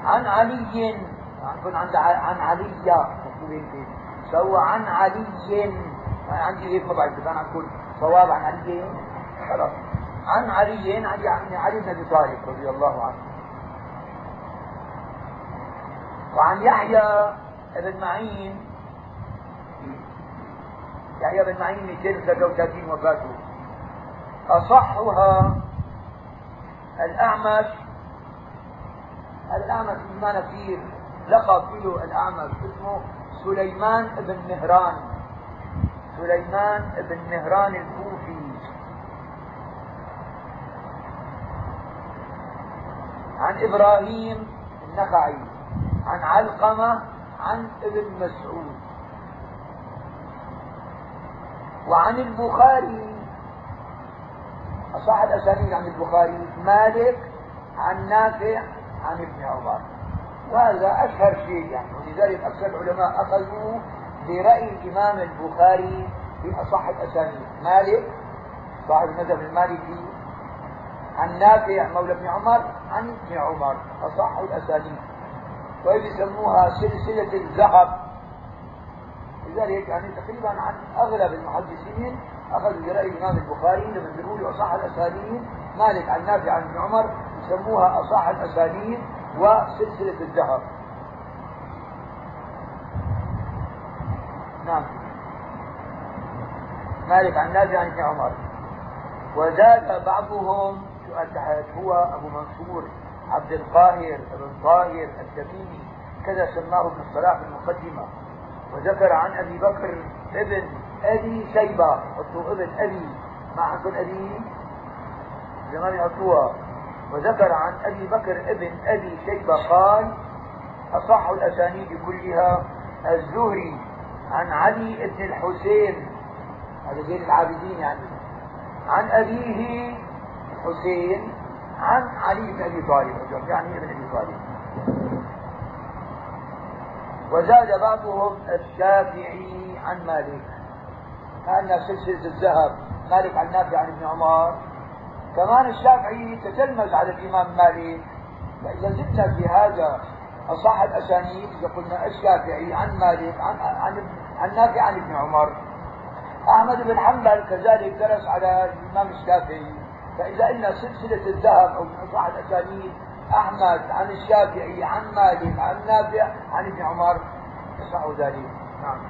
عن علي عن عن علي. سوى عن علي عندي ما بعرف أنا أقول صواب عن علي. خلاص. عن علي عن يعني علي بن أبي طالب رضي الله عنه. وعن يحيى بن معين. يحيى بن معين 233 وفاته. أصحها الأعمش. الأعمش ما نفير. لقب له الأعمش اسمه سليمان بن مهران. سليمان بن مهران الكوفي. عن إبراهيم النخعي عن علقمة عن ابن مسعود. وعن البخاري أصح الأسانيد عن البخاري مالك عن نافع عن ابن عمر. وهذا أشهر شيء يعني ولذلك أكثر العلماء أخذوا برأي الإمام البخاري في أصح الأسانيد. مالك صاحب المذهب المالكي عن نافع مولى ابن عمر عن ابن عمر أصح الأسانيد. ويسموها سلسلة الذهب. ولذلك يعني تقريبا عن أغلب المحدثين أخذوا برأي الإمام البخاري لما يقولوا أصح الأسانيد مالك عن نافع عن ابن عمر يسموها أصح الأسانيد وسلسلة الذهب. نعم. مالك عن نافع عن ابن عمر. وزاد بعضهم سؤال تحت هو أبو منصور عبد القاهر بن طاهر التميمي كذا سماه ابن الصلاح في المقدمة. وذكر عن أبي بكر ابن أبي شيبة حطوا ابن أبي. ما عندكم أبي؟ زمان يحطوها وذكر عن أبي بكر ابن أبي شيبة قال أصح الأسانيد كلها الزهري عن علي بن الحسين. هذا زين العابدين يعني. عن أبيه حسين عن علي بن أبي طالب يعني ابن أبي طالب. وزاد بعضهم الشافعي عن مالك كأن سلسلة الذهب مالك عن نافع عن ابن عمر. كمان الشافعي تتلمذ على الإمام مالك فإذا زدنا في هذا أصح الأسانيد إذا قلنا الشافعي عن مالك عن عن عن نافع عن ابن عمر. أحمد بن حنبل كذلك درس على الإمام الشافعي. فإذا إن سلسلة الذهب أو من أصح الأسانيد أحمد عن الشافعي عن مالك عن نافع عن ابن عمر يصح ذلك. نعم.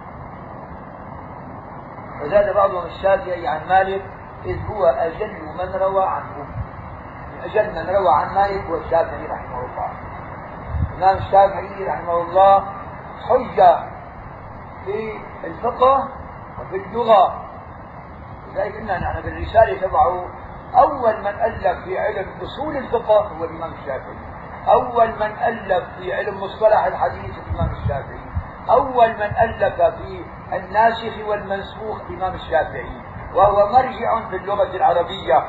وزاد بعضهم الشافعي عن مالك إذ هو أجل من روى عنه. أجل من روى عن مالك هو الشافعي رحمه الله. الإمام الشافعي رحمه الله حجة في الفقه وفي اللغة. لذلك إننا نحن بالرسالة تبعه أول من ألف في علم أصول الفقه هو الإمام الشافعي. أول من ألف في علم مصطلح الحديث الإمام الشافعي. أول من ألف في الناسخ والمنسوخ الإمام الشافعي. وهو مرجع في اللغة العربية.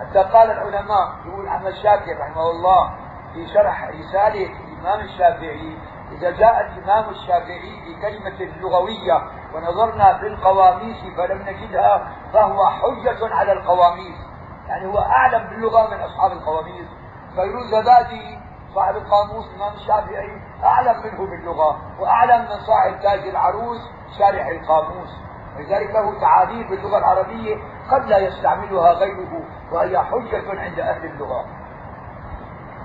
حتى قال العلماء يقول أحمد الشافعي رحمه الله في شرح رسالة الإمام الشافعي إذا جاء الإمام الشافعي بكلمة لغوية ونظرنا في القواميس فلم نجدها فهو حجة على القواميس. يعني هو أعلم باللغة من أصحاب القواميس. فيروز زبادي صاحب القاموس الإمام الشافعي أعلم منه باللغة وأعلم من صاحب تاج العروس شارح القاموس. ولذلك له تعابير باللغة العربية قد لا يستعملها غيره وهي حجة عند أهل اللغة.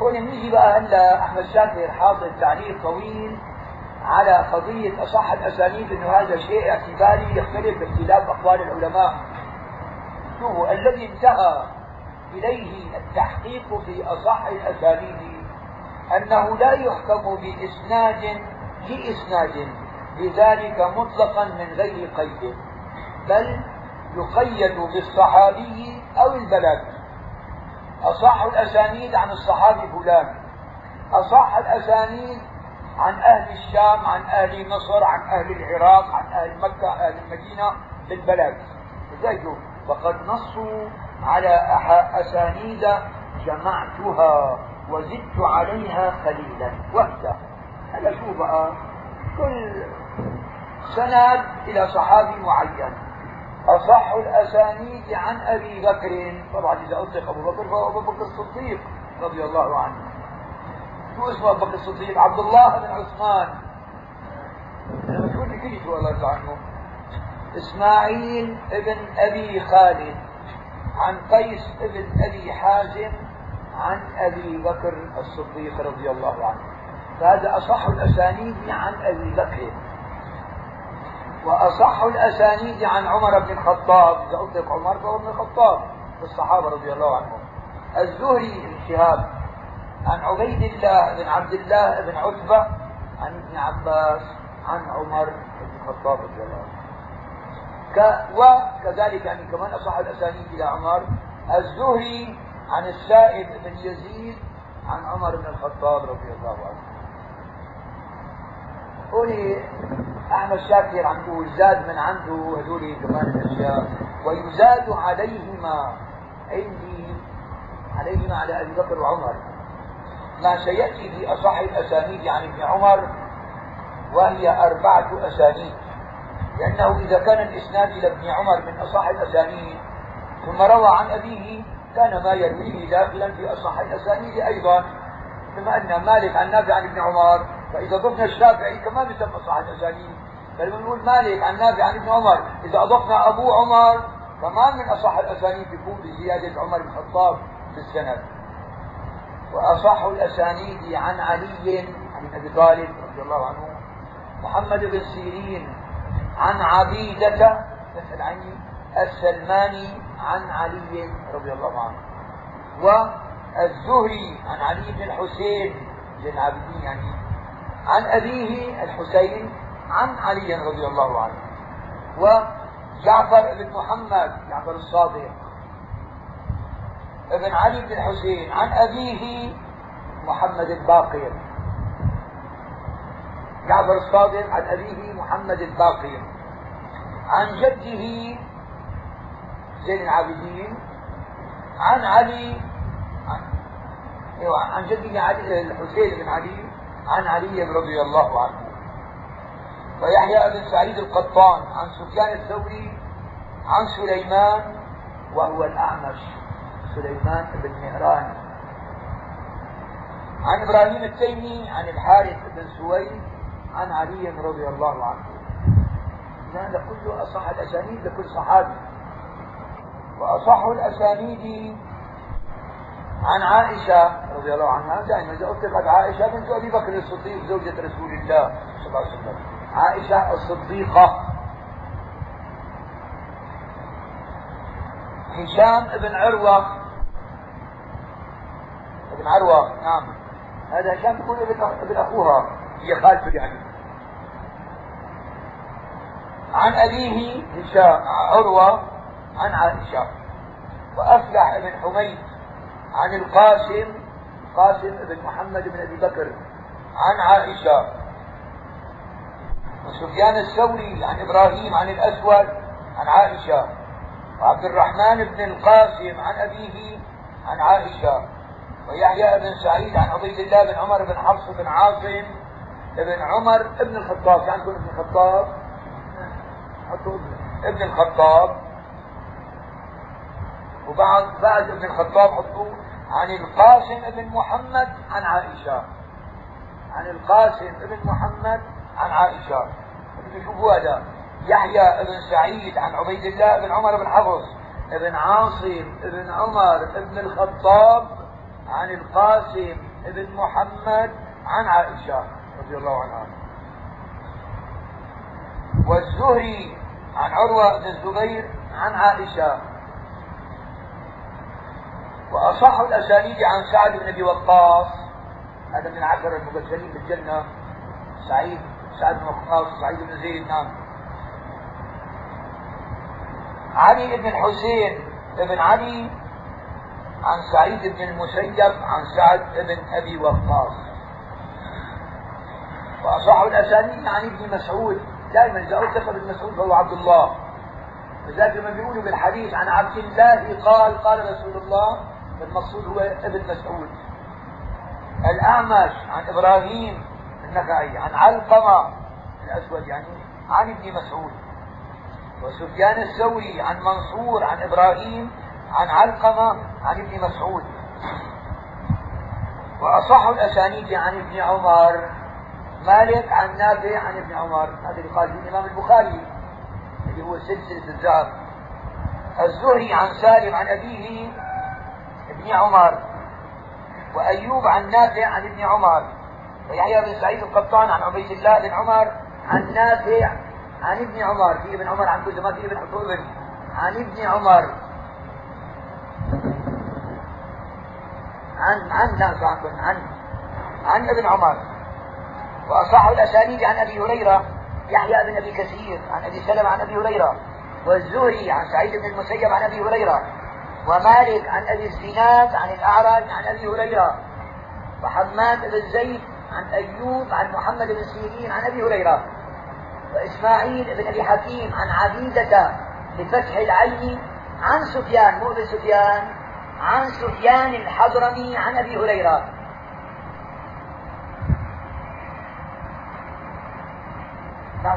هون نيجي بقى هلا أحمد شاكر حاطط تعليق طويل على قضية أصح الأسانيد أنه هذا شيء اعتباري يختلف باختلاف أقوال العلماء. شوفوا الذي انتهى إليه التحقيق في أصح الأسانيد أنه لا يحكم بإسناد لإسناد لذلك مطلقا من غير قيد بل يقيد بالصحابي أو البلد. أصح الأسانيد عن الصحابي فلان أصح الأسانيد عن أهل الشام عن أهل مصر عن أهل العراق عن أهل مكة أهل المدينة بالبلد لذلك وقد نصوا على أسانيد جمعتها وزدت عليها قليلا وحدة. هلا شو بقى؟ كل سند إلى صحابي معين. أصح الأسانيد عن أبي بكر. طبعا إذا أطلق أبو بكر فهو أبو بكر الصديق رضي الله عنه. شو اسمه أبو بكر الصديق؟ عبد الله بن عثمان. أنا مشهور الله يرضى عنه إسماعيل ابن أبي خالد. عن قيس ابن أبي حازم عن أبي بكر الصديق رضي الله عنه. فهذا أصح الأسانيد عن أبي بكر. وأصح الأسانيد عن عمر بن الخطاب. إذا أطلق عمر فهو ابن الخطاب الصحابة رضي الله عنهم. الزهري بن شهاب عن عبيد الله بن عبد الله بن عتبة عن ابن عباس عن عمر بن الخطاب رضي الله عنه. وكذلك يعني كمان أصح الأسانيد إلى عمر. الزهري عن السائب بن يزيد عن عمر بن الخطاب رضي الله عنه. هوني أحمد شاكر عم زاد من عنده هذول كمان الأشياء. ويزاد عليهما عندي عليهما على أبي بكر وعمر. ما سيأتي في أصح الأسانيد عن ابن عمر وهي أربعة أسانيد. لأنه إذا كان الإسناد إلى ابن عمر من أصح الأسانيد ثم روى عن أبيه كان ما يرويه داخلا في أصح الأسانيد أيضا بما أن مالك عن نافع عن ابن عمر فإذا ضفنا الشافعي كمان بيسمى صح الأسانيد. بل بنقول مالك عن نافع عن ابن عمر إذا أضفنا أبو عمر كمان من أصح الأسانيد يكون بزيادة عمر بن الخطاب في السند. وأصح الأسانيد عن علي عن أبي طالب رضي الله عنه محمد بن سيرين عن عبيدة مثل عني السلماني عن علي رضي الله عنه. والزهري عن علي بن الحسين بن العابدين يعني. عن أبيه الحسين عن علي رضي الله عنه. وجعفر بن محمد جعفر الصادق. ابن علي بن الحسين عن أبيه محمد الباقر. جعفر الصادق عن أبيه محمد الباقر عن جده زين العابدين. عن علي عن, أيوة عن جده علي الحسين بن علي عن علي رضي الله عنه. ويحيى بن سعيد القطان عن سفيان الثوري عن سليمان وهو الأعمش سليمان بن مهران. عن إبراهيم التيمي عن الحارث بن سويد عن علي رضي الله عنه. هذا كله أصح الأسانيد لكل صحابي. وأصح الأسانيد عن عائشة رضي الله عنها دائما إذا أطلقت عائشة بنت أبي بكر الصديق زوجة رسول الله صلى الله عليه وسلم. عائشة الصديقة. هشام بن عروة. ابن عروة نعم. هذا هشام يكون ابن أخوها هي خالته يعني. عن أبيه هشام عروة عن عائشة. وأفلح بن حميد عن القاسم قاسم بن محمد بن أبي بكر عن عائشة. وسفيان الثوري عن إبراهيم عن الأسود عن عائشة. وعبد الرحمن بن القاسم عن أبيه عن عائشة. ويحيى بن سعيد عن عبيد الله بن عمر بن حفص بن عاصم بن عمر بن الخطاب. يكون ابن الخطاب؟ ابن الخطاب. وبعد بعد ابن الخطاب حطوه عن القاسم بن محمد عن عائشة. عن القاسم بن محمد عن عائشة. شوفوا هذا. يحيى بن سعيد عن عبيد الله بن عمر بن حفص. بن عاصم بن عمر بن الخطاب عن القاسم بن محمد عن عائشة رضي الله عنها. والزهري عن عروة بن الزبير عن عائشة. وأصح الأسانيد عن سعد بن أبي وقاص. هذا من العشرة المبشرين بالجنة. سعيد سعد بن وقاص سعيد بن زيد نعم. علي بن الحسين بن علي عن سعيد بن المسيب عن سعد بن أبي وقاص. وأصح الأسانيد عن ابن مسعود دائما إذا أطلق ابن مسعود فهو عبد الله. لذلك لما بيقولوا بالحديث عن عبد الله قال قال رسول الله المقصود هو ابن مسعود. الأعمش عن إبراهيم النخعي عن علقمة الأسود يعني عن ابن مسعود. وسفيان الثوري عن منصور عن إبراهيم عن علقمة عن ابن مسعود. وأصح الأسانيد عن ابن عمر. مالك عن نافع عن ابن عمر هذا اللي قال الإمام البخاري اللي هو سلسلة الذهب الزهري عن سالم عن أبيه ابن عمر وأيوب عن نافع عن ابن عمر ويحيى بن سعيد القطان عن عبيد الله بن عمر عن نافع عن ابن عمر في ابن عمر عن كل ما في ابن ابن عن ابن عمر. عن عن نافع عن عن ابن عمر. وأصح الأسانيد عن أبي هريرة يحيى بن أبي كثير عن أبي سلمة عن أبي هريرة والزهري عن سعيد بن المسيب عن أبي هريرة ومالك عن أبي الزناد عن الأعرج عن أبي هريرة وحماد بن زيد عن أيوب عن محمد بن سيرين عن أبي هريرة وإسماعيل بن أبي حكيم عن عبيدة بفتح العين عن سفيان مو سفيان عن سفيان الحضرمي عن أبي هريرة.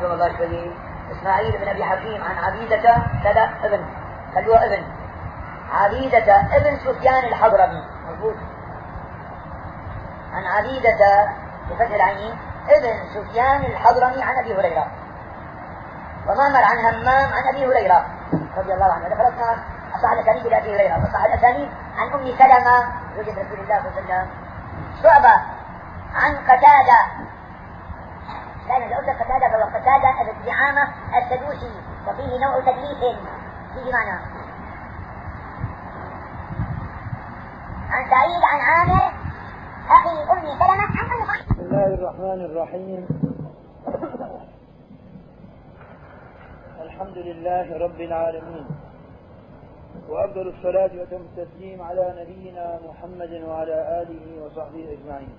بعض الله شوي إسماعيل بن أبي حكيم عن عبيدة كذا ابن خلوه ابن. عبيدة ابن سفيان الحضرمي مضبوط عن عبيدة بفتح العين ابن سفيان الحضرمي عن أبي هريرة. ومعمر عن همام عن أبي هريرة رضي الله عنه. ذكرتنا أصح الاسانيد إلى أبي هريرة. واصح الاسانيد عن أم سلمة زوجة رسول الله صلى الله عليه وسلم. شعبة عن قتادة اذا قلت قتادة فهو قتادة ابن دعامه السدوسي وفيه نوع تدليس. فيه معنى. عن سعيد عن عامر أخي أم سلمة. عن ام بسم الله الرحمن الرحيم. الحمد لله رب العالمين. وأفضل الصلاة وتم التسليم على نبينا محمد وعلى آله وصحبه أجمعين.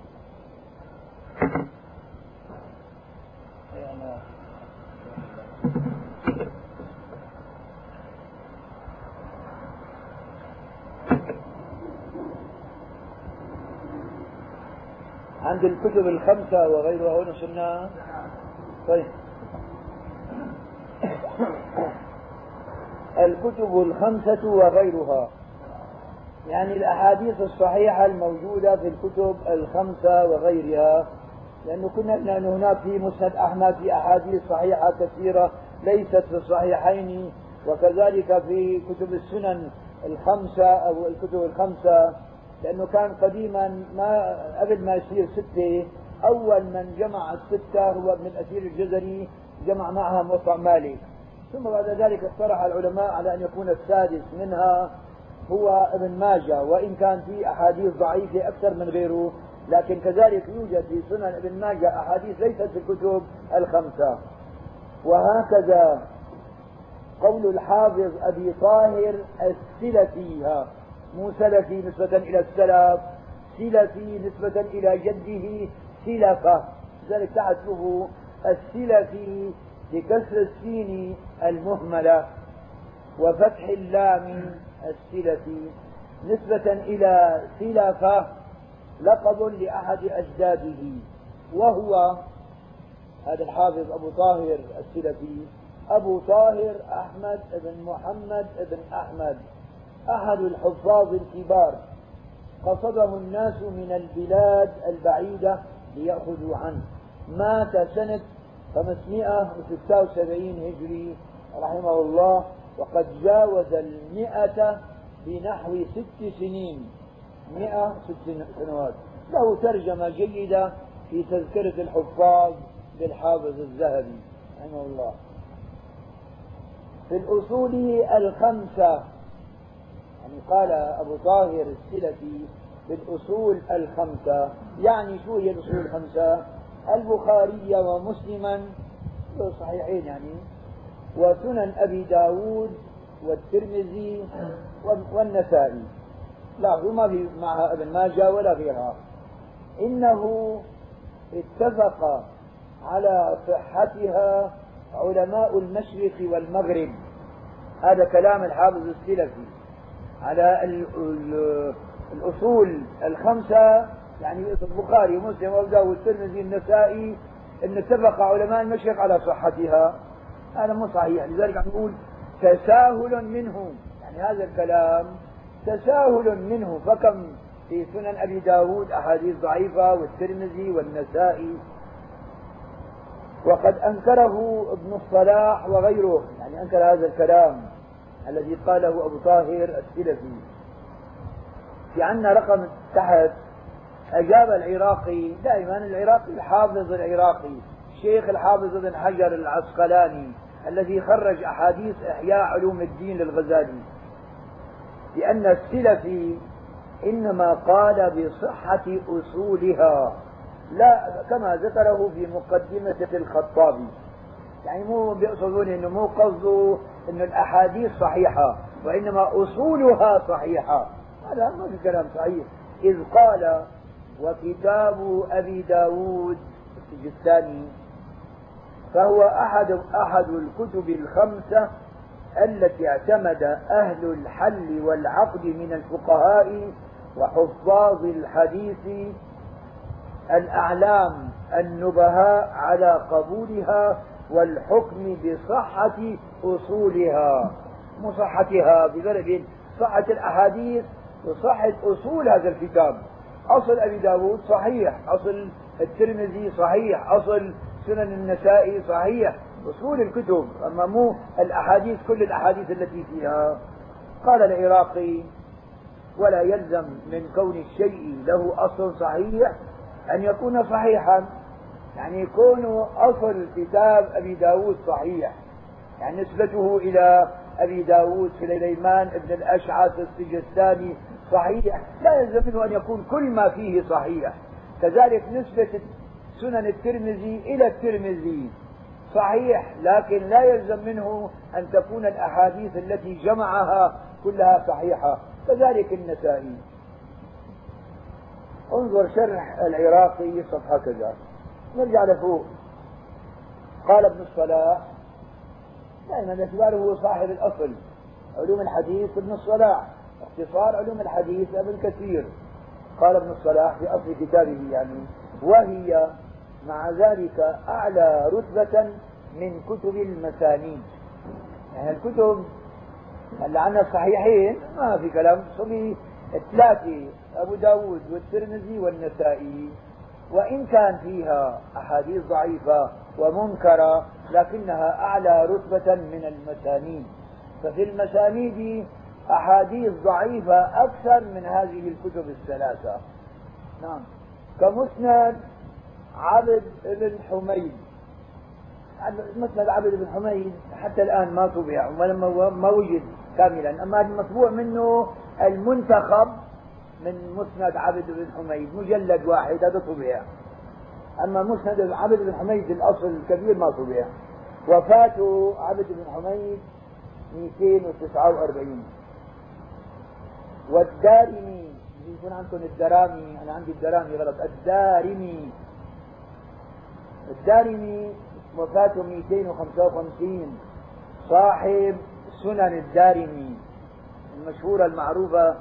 عند الكتب الخمسة وغيرها هنا صرنا طيب. الكتب الخمسة وغيرها. يعني الأحاديث الصحيحة الموجودة في الكتب الخمسة وغيرها. لأنه كنا لأن هناك في مسند أحمد في أحاديث صحيحة كثيرة ليست في الصحيحين وكذلك في كتب السنن الخمسة أو الكتب الخمسة لأنه كان قديما ما قبل ما يصير ستة أول من جمع الستة هو ابن الأثير الجزري جمع معها موطأ مالك. ثم بعد ذلك اقترح العلماء على أن يكون السادس منها هو ابن ماجه وإن كان في أحاديث ضعيفة أكثر من غيره لكن كذلك يوجد في سنن ابن ماجه أحاديث ليست في الكتب الخمسة. وهكذا قول الحافظ أبي طاهر السلفي مو سلفي نسبة إلى السلف سلفي نسبة إلى جده سلفة. لذلك تعرفه السلفي بكسر السين المهملة وفتح اللام السلفي. نسبة إلى سلفة لقب لأحد أجداده وهو هذا الحافظ أبو طاهر السلفي أبو طاهر أحمد بن محمد بن أحمد أحد الحفاظ الكبار. قصده الناس من البلاد البعيدة ليأخذوا عنه. مات سنة 576 هجري رحمه الله وقد جاوز المئة بنحو ست سنين. مئة ست سنوات. له ترجمة جيدة في تذكرة الحفاظ للحافظ الذهبي رحمه الله. في الأصول الخمسة يعني قال أبو طاهر السلفي بالأصول الخمسة يعني شو هي الأصول الخمسة؟ البخاري ومسلما صحيحين يعني وسنن أبي داود والترمذي والنسائي. لاحظوا ما في معها ابن ماجه ولا غيرها إنه اتفق على صحتها علماء المشرق والمغرب. هذا كلام الحافظ السلفي. على الأصول الخمسة يعني البخاري ومسلم وأبو داود والترمذي النسائي إن اتفق علماء المشرق على صحتها. هذا مو صحيح. لذلك عم نقول تساهل منه يعني هذا الكلام تساهل منه فكم في سنن أبي داود أحاديث ضعيفة والترمذي والنسائي. وقد أنكره ابن الصلاح وغيره يعني أنكر هذا الكلام الذي قاله أبو طاهر السلفي. في عندنا رقم تحت أجاب العراقي دائما العراقي الحافظ العراقي الشيخ الحافظ ابن حجر العسقلاني الذي خرج أحاديث إحياء علوم الدين للغزالي. لأن السلفي إنما قال بصحة أصولها لا كما ذكره في مقدمة الخطابي يعني مو بيقصدون إنه مو قصده إنه الأحاديث صحيحة وإنما أصولها صحيحة. هذا ما في كلام صحيح. إذ قال وكتاب أبي داود السجستاني فهو أحد أحد الكتب الخمسة التي اعتمد أهل الحل والعقد من الفقهاء وحفاظ الحديث الأعلام النبهاء على قبولها والحكم بصحة أصولها. مصحتها بفرق صحة الأحاديث وصحة أصول هذا الكتاب. أصل أبي داود صحيح أصل الترمذي صحيح أصل سنن النسائي صحيح. أصول الكتب أما مو الأحاديث كل الأحاديث التي فيها. قال العراقي ولا يلزم من كون الشيء له أصل صحيح أن يكون صحيحا. يعني يكون أصل كتاب أبي داود صحيح. يعني نسبته إلى أبي داود سليمان بن الأشعث السجستاني صحيح. لا يلزم منه أن يكون كل ما فيه صحيح. كذلك نسبة سنن الترمذي إلى الترمذي. صحيح لكن لا يلزم منه أن تكون الأحاديث التي جمعها كلها صحيحة كذلك النسائي. انظر شرح العراقي صفحة كذا. نرجع لفوق. قال ابن الصلاح دائما باعتباره هو صاحب الأصل علوم الحديث ابن الصلاح اختصار علوم الحديث ابن كثير. قال ابن الصلاح في أصل كتابه يعني وهي مع ذلك أعلى رتبة من كتب المسانيد. يعني الكتب اللي عندنا الصحيحين ما في كلام صلي ثلاثة أبو داود والترمذي والنسائي. وإن كان فيها أحاديث ضعيفة ومنكرة لكنها أعلى رتبة من المسانيد. ففي المسانيد أحاديث ضعيفة أكثر من هذه الكتب الثلاثة. نعم. كمسند عبد بن حميد. مسند عبد بن حميد حتى الآن ما طبع ولما ما وجد كاملا. أما المطبوع منه المنتخب من مسند عبد بن حميد مجلد واحد هذا طبع أما مسند عبد بن حميد الأصل الكبير ما طبع وفاة عبد بن حميد 249 والدارمي يكون عندكم الدرامي أنا عندي الدرامي غلط. الدارمي الدارمي وفاته 255 صاحب سنن الدارمي المشهورة المعروفة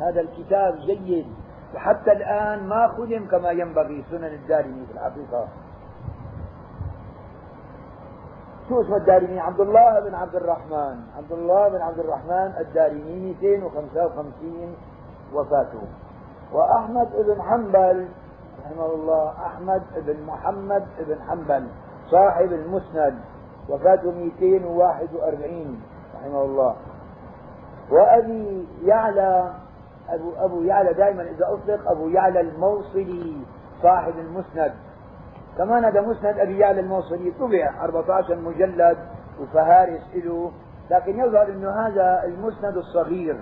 هذا الكتاب جيد. وحتى الآن ما خدم كما ينبغي سنن الدارمي في الحقيقة. شو اسم الدارمي؟ عبد الله بن عبد الرحمن عبد الله بن عبد الرحمن الدارمي 255 وفاته. وأحمد بن حنبل رحمه الله أحمد بن محمد بن حنبل صاحب المسند وفاته 241 رحمه الله. وأبي يعلى أبو, أبو يعلى دائما إذا أطلق أبو يعلى الموصلي صاحب المسند. كمان هذا مسند أبي يعلى الموصلي طبع 14 مجلد وفهارس له لكن يظهر أنه هذا المسند الصغير.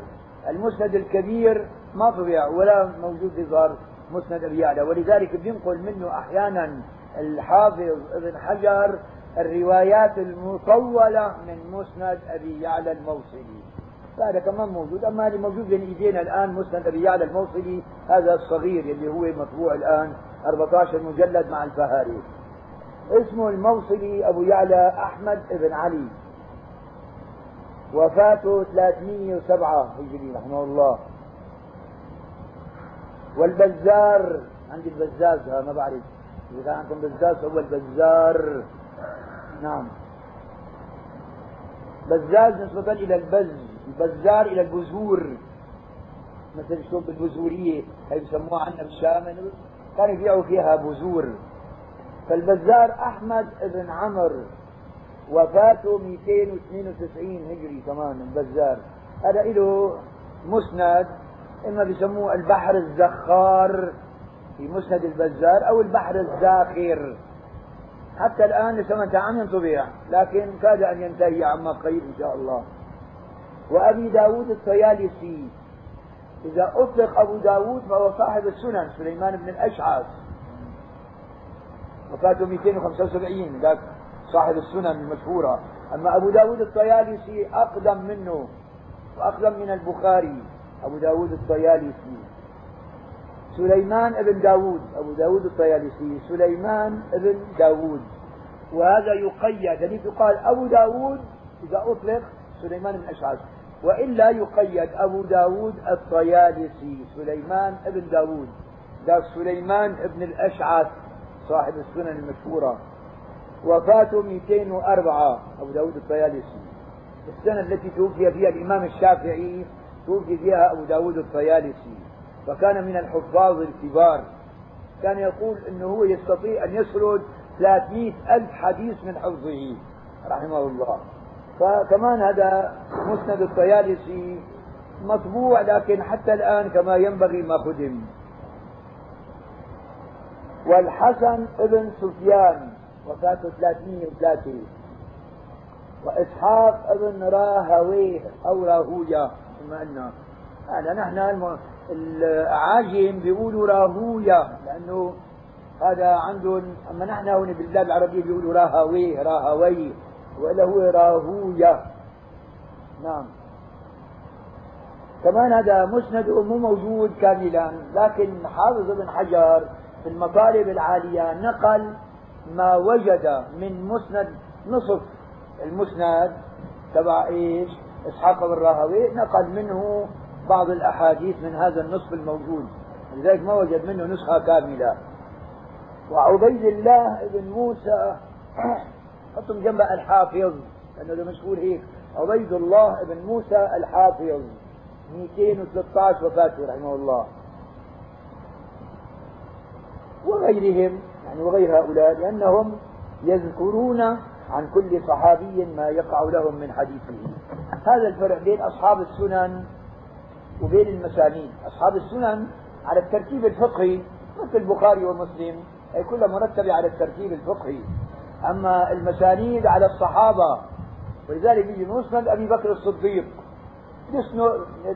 المسند الكبير ما طبع ولا موجود في ظهر. مسند أبي يعلى. ولذلك بينقل منه أحيانا الحافظ ابن حجر الروايات المطولة من مسند أبي يعلى الموصلي. هذا كمان موجود. أما اللي موجود بين إيدينا الآن مسند أبي يعلى الموصلي. هذا الصغير اللي هو مطبوع الآن 14 مجلد مع الفهاري اسمه الموصلي أبو يعلى أحمد بن علي. وفاته 307 هجري رحمه الله. والبزار. عندي البزاز ما بعرف. إذا كان عندكم بزاز هو البزار. نعم. بزاز نسبة إلى البز البزار إلى البزور. مثل شو بالبزورية هي بسموها عندنا بالشام كانوا يبيعوا فيها بذور فالبزار أحمد بن عمرو وفاته 292 هجري كمان البزار. هذا له مسند إما بيسموه البحر الزخار في مسند البزار أو البحر الزاخر. حتى الآن لسه ما عم لكن كاد أن ينتهي عما قريب إن شاء الله. وأبي داود الطيالسي إذا أطلق أبو داود فهو صاحب السنن سليمان بن الأشعث. وفاته 275 ذاك صاحب السنن المشهورة. أما أبو داود الطيالسي أقدم منه وأقدم من البخاري. أبو داود الطيالسي سليمان ابن داود أبو داود الطيالسي سليمان ابن داود. وهذا يقيد يعني يقال أبو داود إذا أطلق سليمان بن أشعث. وإلا يقيد أبو داود الطيالسي سليمان ابن داود. ذاك سليمان ابن الأشعث صاحب السنن المشهورة. وفاته 204 أبو داود الطيالسي السنة التي توفي فيها الإمام الشافعي توفي فيها أبو داود الطيالسي فكان من الحفاظ الكبار. كان يقول أنه هو يستطيع أن يسرد 300 ألف حديث من حفظه رحمه الله. فكمان هذا مسند الطيالسي مطبوع لكن حتى الآن كما ينبغي ما خدم والحسن ابن سفيان وفاته 303 وإسحاق ابن راهويه أو راهويا أن هذا نحن الأعاجم بيقولوا راهويا لأنه هذا عندهم أما نحن هون بالبلاد العربية بيقولوا راهويه راهوي وإلا هو راهويا نعم كمان هذا مسند مو موجود كاملا لكن حافظ ابن حجر في المطالب العالية نقل ما وجد من مسند نصف المسند تبع إيش؟ إسحاق بن راهوي نقل منه بعض الأحاديث من هذا النصف الموجود. لذلك ما وجد منه نسخة كاملة. وعبيد الله بن موسى حطهم جنب الحافظ لأنه مشهور هيك. عبيد الله بن موسى الحافظ 213 وفاته رحمه الله. وغيرهم يعني وغير هؤلاء لأنهم يذكرون عن كل صحابي ما يقع لهم من حديثه. هذا الفرق بين أصحاب السنن وبين المسانيد. أصحاب السنن على الترتيب الفقهي مثل البخاري ومسلم أي كلها مرتبة على الترتيب الفقهي. أما المسانيد على الصحابة ولذلك يجي مسند أبي بكر الصديق.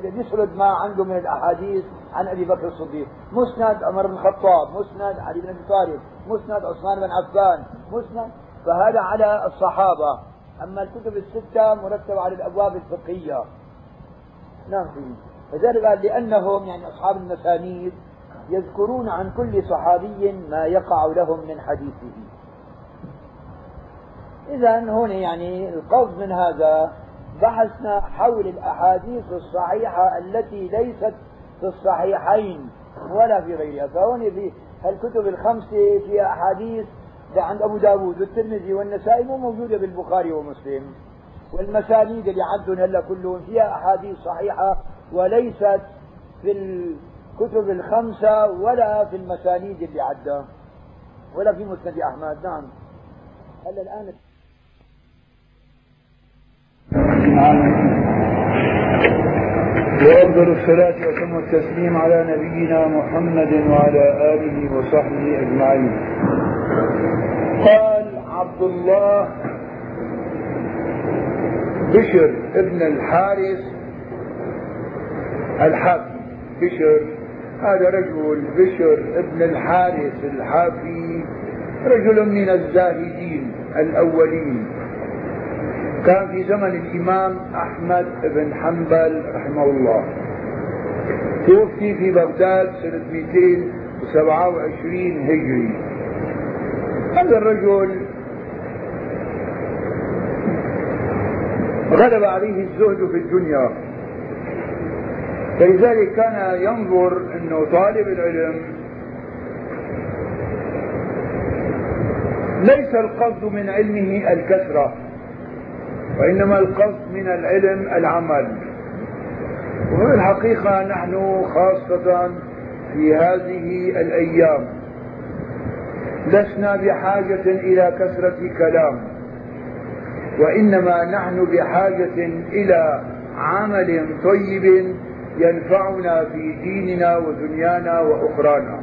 يسرد ما عنده من الأحاديث عن أبي بكر الصديق، مسند عمر بن الخطاب، مسند علي بن أبي طالب، مسند عثمان بن عفان، مسند فهذا على الصحابة، أما الكتب الستة مرتبة على الأبواب الفقهية. نعم. فذلك قال لأنهم يعني أصحاب المسانيد يذكرون عن كل صحابي ما يقع لهم من حديثه. اذا هون يعني القصد من هذا بحثنا حول الأحاديث الصحيحة التي ليست في الصحيحين ولا في غيرها فهون في الكتب الخمسة في أحاديث عند أبو داود والترمذي والنسائي مو موجودة بالبخاري ومسلم. والمسانيد اللي عندهم هلا كلهم فيها أحاديث صحيحة وليست في الكتب الخمسة ولا في المسانيد اللي عندها ولا في مسند أحمد. نعم. هلا الآن وأفضل الصلاة وتم التسليم على نبينا محمد وعلى آله وصحبه أجمعين. قال عبد الله بشر ابن الحارث الحافي بشر. هذا رجل بشر ابن الحارث الحافي رجل من الزاهدين الأولين. كان في زمن الإمام أحمد بن حنبل رحمه الله. توفي في بغداد سنة 227 هجري. هذا الرجل. غلب عليه الزهد في الدنيا. فلذلك كان ينظر إنه طالب العلم. ليس القصد من علمه الكثره وإنما القصد من العلم العمل. وفي الحقيقة نحن خاصة في هذه الأيام. لسنا بحاجة إلى كثرة كلام. وإنما نحن بحاجة إلى عمل طيب ينفعنا في ديننا ودنيانا وأخرانا.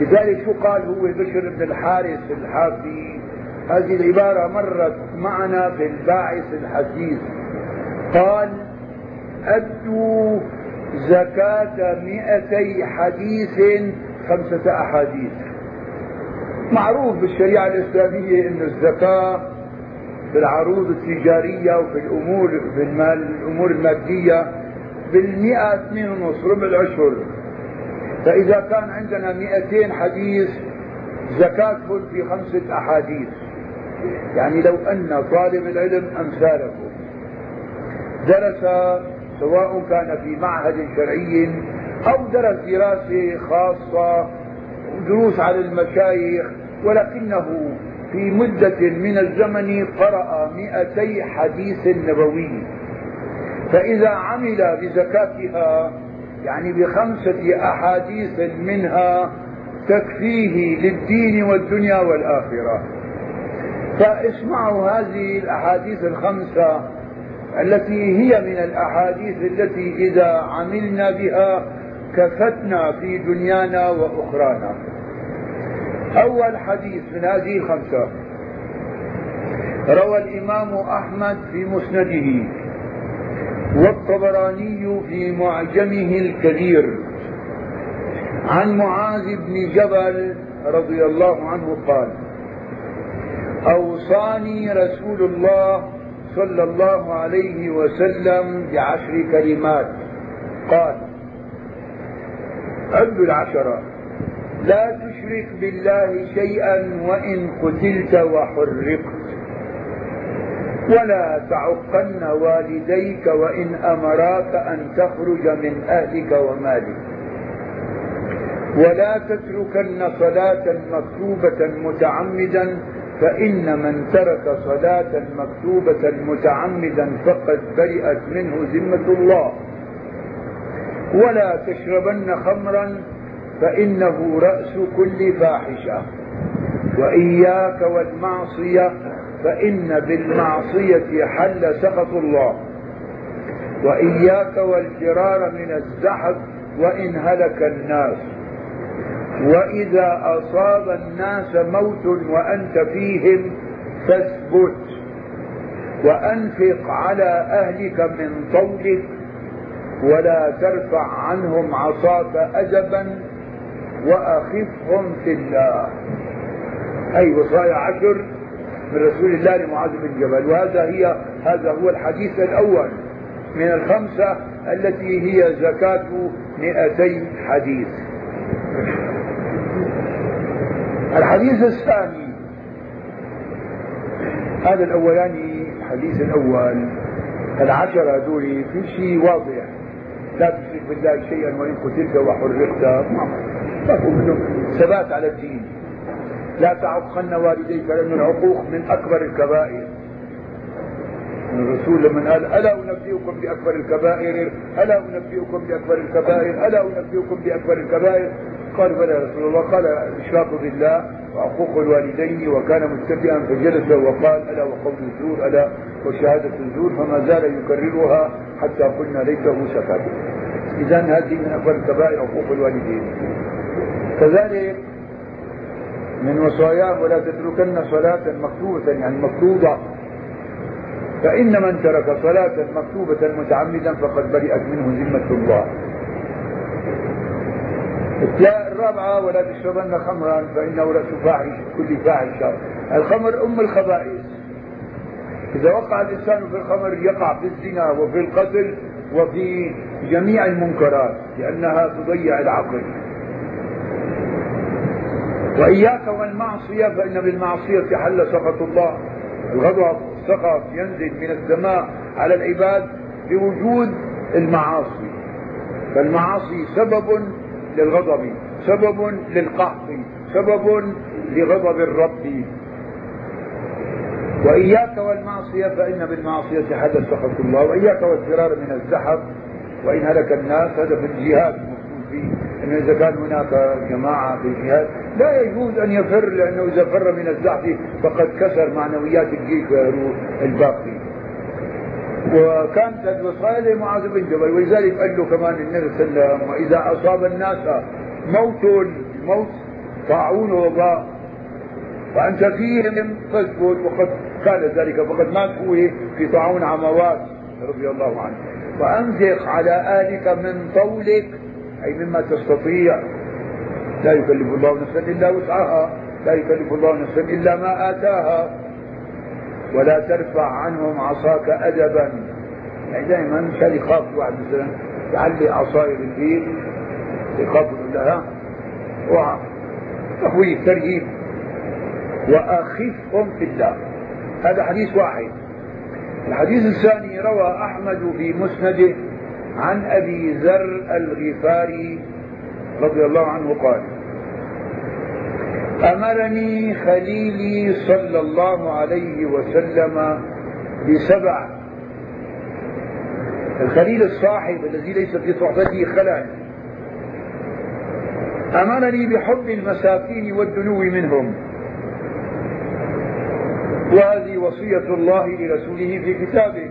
لذلك شو قال هو بشر بن الحارث الحافي هذه العبارة مرت معنا في الباعث الحديث. قال أدوا زكاة مئتي حديث خمسة أحاديث. معروف بالشريعة الإسلامية أن الزكاة في العروض التجارية وفي الأمور في المال الأمور المادية بالمئة اثنين ونص ربع العشر. فإذا كان عندنا مئتين حديث زكاة في خمسة أحاديث. يعني لو أن طالب العلم أمثالكم. درس سواء كان في معهد شرعي أو درس دراسة خاصة دروس على المشايخ ولكنه في مدة من الزمن قرأ مئتي حديث نبوي. فإذا عمل بزكاتها يعني بخمسة أحاديث منها تكفيه للدين والدنيا والآخرة. فاسمعوا هذه الأحاديث الخمسة التي هي من الأحاديث التي إذا عملنا بها كفتنا في دنيانا وأخرانا. أول حديث من هذه الخمسة. روى الإمام أحمد في مسنده والطبراني في معجمه الكبير. عن معاذ بن جبل رضي الله عنه قال أوصاني رسول الله صلى الله عليه وسلم بعشر كلمات. قال عد العشرة. لا تشرك بالله شيئا وإن قتلت وحرقت. ولا تعقن والديك وإن أمراك أن تخرج من أهلك ومالك. ولا تتركن صلاة مكتوبة متعمدا فإن من ترك صلاة مكتوبة متعمدا فقد برئت منه ذمة الله. ولا تشربن خمرا فإنه رأس كل فاحشة. وإياك والمعصية فإن بالمعصية حل سخط الله. وإياك والفرار من الزحف وإن هلك الناس. وإذا أصاب الناس موت وأنت فيهم فاثبت. وأنفق على أهلك من طولك ولا ترفع عنهم عصاك أدبا وأخفهم في الله أي وصايا عشر من رسول الله لمعاذ بن جبل. وهذا هي هذا هو الحديث الأول من الخمسة التي هي زكاة مئتي حديث. الحديث الثاني. هذا الأولاني الحديث الأول. العشرة هذول في شيء واضح. لا تشرك بالله شيئا وإن قتلت وحرقت. منه. ثبات على الدين. لا تعقن والديك لأن العقوق من أكبر الكبائر. الرسول لما قال ألا أنبئكم بأكبر الكبائر؟ ألا أنبئكم بأكبر الكبائر؟ ألا أنبئكم بأكبر الكبائر؟ قال بلى رسول الله. قال الإشراك بالله وعقوق الوالدين وكان متبعا فجلس وقال ألا وقول الزور ألا وشهادة الزور فما زال يكررها حتى قلنا ليته سكت. إذا هذه من أكبر الكبائر عقوق الوالدين. كذلك من وصاياه ولا تتركن صلاة مكتوبة يعني مفروضة فإن من ترك صلاة مكتوبة متعمدا فقد برئت منه ذمة الله. الرابعة ولا تشربن خمرا فإنه رأس فاحش كل فاحشة الخمر أم الخبائث. إذا وقع الإنسان في الخمر يقع في الزنا وفي القتل وفي جميع المنكرات لأنها تضيع العقل. وإياك والمعصية فإن بالمعصية حل سخط الله. الغضب السخط ينزل من السماء على العباد بوجود المعاصي. فالمعاصي سبب للغضب سبب للقحط سبب لغضب الرب. وإياك والمعصية فإن بالمعصية حدث سخط الله. وإياك والفرار من الزحف وإن هلك الناس هذا في الجهاد المقصود فيه. أنه إذا كان هناك جماعة في الجهاد لا يجوز أن يفر لأنه إذا فر من الزحف فقد كسر معنويات الجيش الباقي. وكانت الوصايا لمعاذ بن جبل ولذلك قال له كمان النبي صلى الله عليه وسلم وإذا أصاب الناس موت الموت طاعون وباء وانت فيهم فاثبت وقد قال ذلك فقد مات هو في طاعون عموات رضي الله عنه. وانفق على آلك من طولك أي مما تستطيع. لا يكلف الله نفسا إلا وسعها. لا يكلف الله نفسا إلا ما آتاها. ولا ترفع عنهم عصاك أدبا. يعني دائما مشان يخاف واحد مثلا يعلي عصاي بالبيت يخاف لها. تخويف ترهيب. وأخفهم في الله هذا حديث واحد. الحديث الثاني روى أحمد في مسنده عن أبي ذر الغفاري رضي الله عنه قال أمرني خليلي صلى الله عليه وسلم بسبع. الخليل الصاحب الذي ليس في صحبته خلل أمرني بحب المساكين والدنو منهم. وهذه وصية الله لرسوله في كتابه.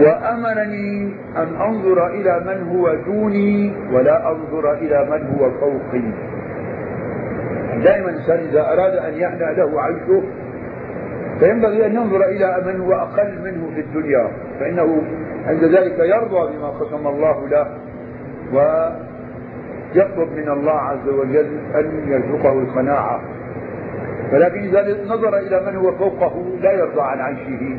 وأمرني أن أنظر إلى من هو دوني ولا أنظر إلى من هو فوقي. دائما الإنسان إذا أراد أن يهنأ له عيشه فينبغي أن ينظر إلى من هو أقل منه في الدنيا فإنه عند ذلك يرضى بما قسم الله له ويطلب من الله عز وجل أن يرزقه القناعة ولكن إذا نظر إلى من هو فوقه لا يرضى عن عيشه.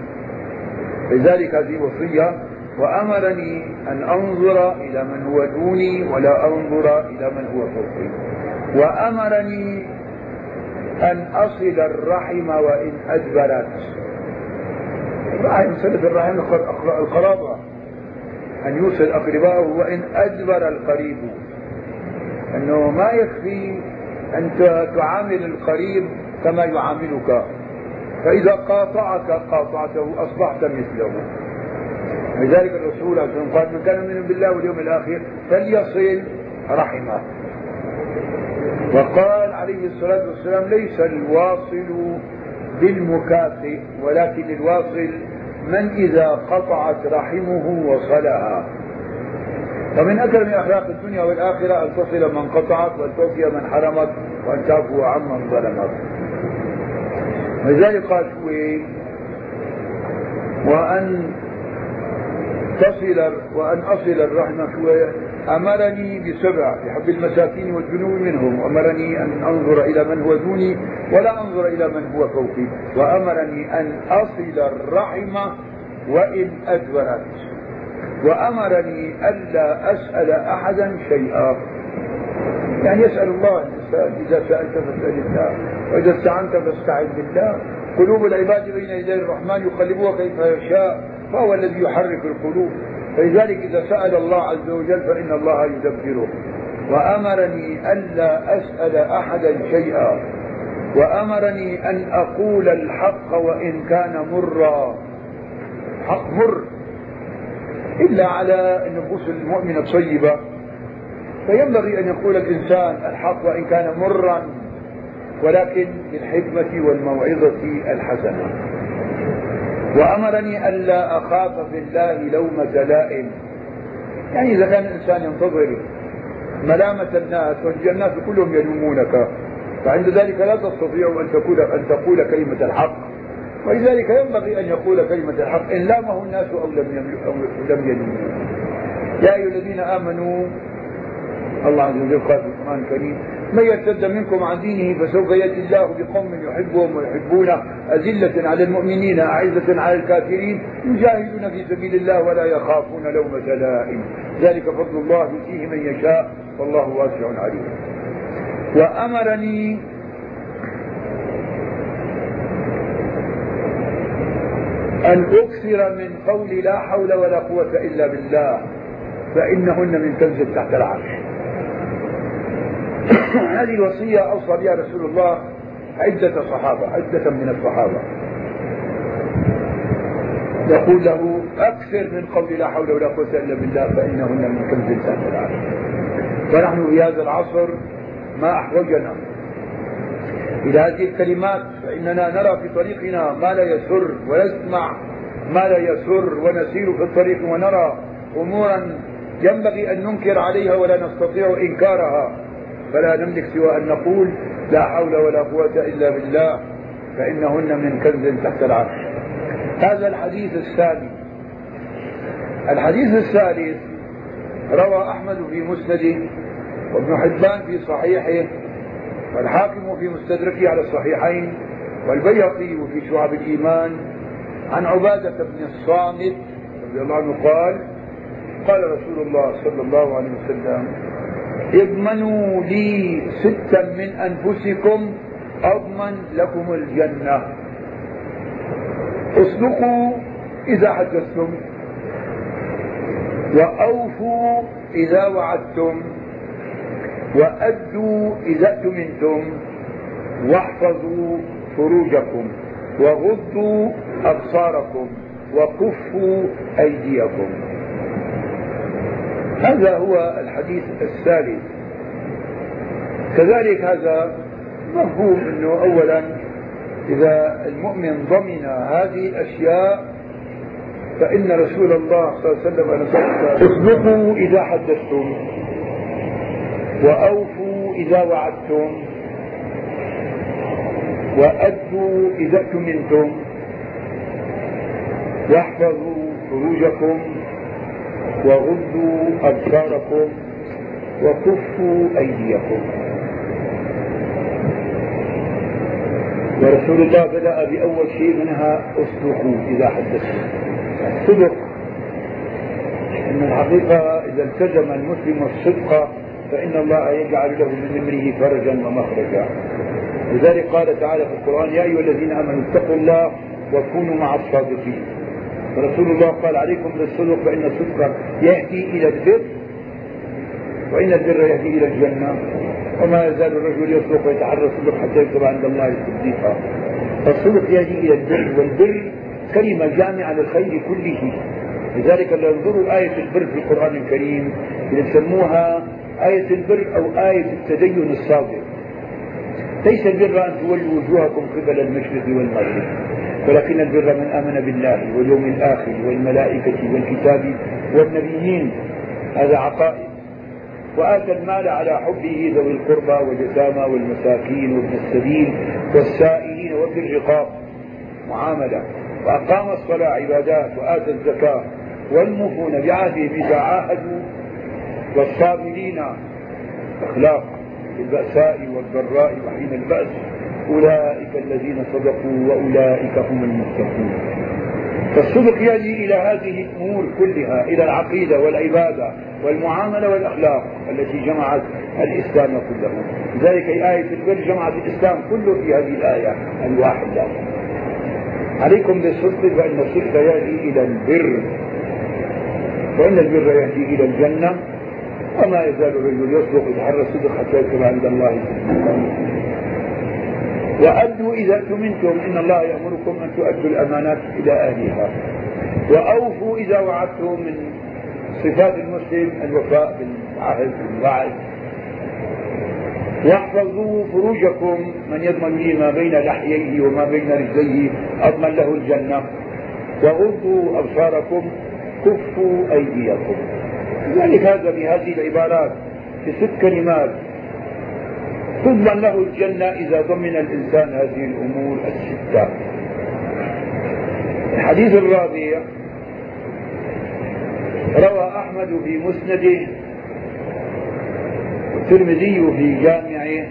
لذلك هذه وصية. وأمرني أن أنظر إلى من هو دوني ولا أنظر إلى من هو فوقي. وأمرني أن أصل الرحم وإن أدبرت. الرحم صلة الرحم القرابة. أن يوصل أقربائه وإن أدبر القريب. أنه ما يكفي أن تعامل القريب كما يعاملك. فإذا قاطعك قاطعته أصبحت مثله. لذلك الرسول عليه الصلاة قال من كان من بالله واليوم الآخر فليصل رحمه. وقال عليه الصلاة والسلام ليس الواصل بالمكافئ ولكن الواصل من إذا قطعت رحمه وصلها. ومن أكرم أخلاق الدنيا والآخرة أن تصل من قطعت وأن توفي من حرمت وأن تعفو عمن ظلمت. ولذلك قال شوي وأن تصل وأن أصل الرحمة أمرني بسبع بحب المساكين والجنو منهم وأمرني أن أنظر إلى من هو دوني ولا أنظر إلى من هو فوقي وأمرني أن أصل الرحمة وإن أدبرت وأمرني ألا أسأل أحدا شيئا. يعني يسأل الله الإنسان إذا سألت فاسأل الله. وإذا استعنت فاستعن بالله. قلوب العباد بين يدي الرحمن يقلبها كيف يشاء فهو الذي يحرك القلوب. فلذلك إذا سأل الله عز وجل فإن الله يدبره. وأمرني ألا أسأل أحدا شيئا. وأمرني أن أقول الحق وإن كان مرا. حق مر. إلا على النفوس المؤمنة الطيبة. فينبغي أن يقول الإنسان الحق وإن كان مرا ولكن بالحكمة والموعظة الحسنة. وأمرني ألا أخاف في الله لومة لائم يعني إذا كان الإنسان ينتظر ملامة الناس والناس كلهم يلومونك. فعند ذلك لا تستطيع أن تقول أن تقول كلمة الحق. ولذلك ينبغي أن يقول كلمة الحق. إن لامه الناس أو لم أو لم يا أيها الذين آمنوا الله عز وجل قال في القرآن الكريم من يرتد منكم عن دينه فسوف يأتي الله بقوم يحبهم ويحبونه. أذلة على المؤمنين أعزة على الكافرين يجاهدون في سبيل الله ولا يخافون لومة لائم ذلك فضل الله يؤتيه من يشاء والله واسع عليم. وأمرني أن أكثر من قول لا حول ولا قوة إلا بالله فإنهن من كنز تحت العرش. هذه الوصية أوصى بها رسول الله عدة صحابة عدة من الصحابة. يقول له أكثر من قول لا حول ولا قوة إلا بالله فإنهن من كنز تحت العرش ونحن في هذا العصر ما أحوجنا إلى هذه الكلمات فإننا نرى في طريقنا ما لا يسر ونسمع ما لا يسر ونسير في الطريق ونرى أمورا ينبغي أن ننكر عليها ولا نستطيع إنكارها. فلا نملك سوى أن نقول لا حول ولا قوة إلا بالله فإنهن من كنز تحت العرش. هذا الحديث الثاني الحديث الثالث روى أحمد في مسنده وابن حبان في صحيحه والحاكم في مستدركه على الصحيحين والبيهقي في شعب الإيمان. عن عبادة بن الصامت رضي الله عنه قال قال رسول الله صلى الله عليه وسلم اضمنوا لي ستا من أنفسكم أضمن لكم الجنة. اصدقوا إذا حدثتم وأوفوا إذا وعدتم وأدوا إذا اؤتمنتم واحفظوا فروجكم وغضوا أبصاركم وكفوا أيديكم. هذا هو الحديث الثالث كذلك هذا مفهوم أنه أولا إذا المؤمن ضمن هذه الأشياء فإن رسول الله صلى الله عليه وسلم اصدقوا إذا حدثتم وأوفوا إذا وعدتم وأدوا إذا اؤتمنتم واحفظوا فروجكم وغضوا أبصاركم وكفوا أيديكم. ورسول الله بدأ بأول شيء منها اصدقوا إذا حدثتم. الصدق. أن الحقيقة إذا التزم المسلم الصدق فإن الله يجعل له من أمره فرجا ومخرجا. لذلك قال تعالى في القرآن يا أيها الذين آمنوا اتقوا الله وكونوا مع الصادقين. فرسول الله قال عليكم بالصدق فإن الصدق يهدي إلى البر وإن البر يهدي إلى الجنة. وما يزال الرجل يصدق ويتحرى الصدق حتى يكتب عند الله صديقا. فالصدق يهدي إلى البر والبر كلمة جامعة للخير كله. لذلك لو ينظروا آية البر في القرآن الكريم يسموها آية البر أو آية التدين الصادق. ليس البر أن تولوا وجوهكم قبل المشرق والمغرب. ولكن البر من آمن بالله واليوم الآخر والملائكة والكتاب والنبيين. هذا عقائد وآتى المال على حبه ذوي القربى واليتامى والمساكين وابن السبيل والسائلين وفي الرقاب. معاملة. وأقام الصلاة عبادات وآتى الزكاة. والموفون بعهدهم إذا عاهدوا والصابرين. أخلاق البأساء والضراء وحين البأس. أولئك الذين صدقوا وأولئك هم المتقون. فالصدق يأتي إلى هذه الأمور كلها إلى العقيدة والعبادة والمعاملة والأخلاق التي جمعت الإسلام كله. لذلك آية البر جمعت الإسلام كله في هذه الآية الواحدة. عليكم بالصدق فإن الصدق يهدي إلى البر. وإن البر يهدي إلى الجنة وما يزال الرجل يصدق يتحرى الصدق حتى يكتب عند الله وأدوا إذا اؤتمنتم إن الله يأمركم أن تؤدوا الأمانات إلى أهلها. وأوفوا إذا وعدتم من صفات المسلم الوفاء بالعهد بالوعد واحفظوا فروجكم من يضمن لي ما بين لحييه وما بين رجليه أضمن له الجنة. وغضوا أبصاركم كفوا أيديكم. لذلك هذا بهذه العبارات في ست كلمات. تضمن له الجنة إذا ضمن الإنسان هذه الأمور الستة. الحديث الرابع. روى أحمد في مسنده والترمذي في جامعه.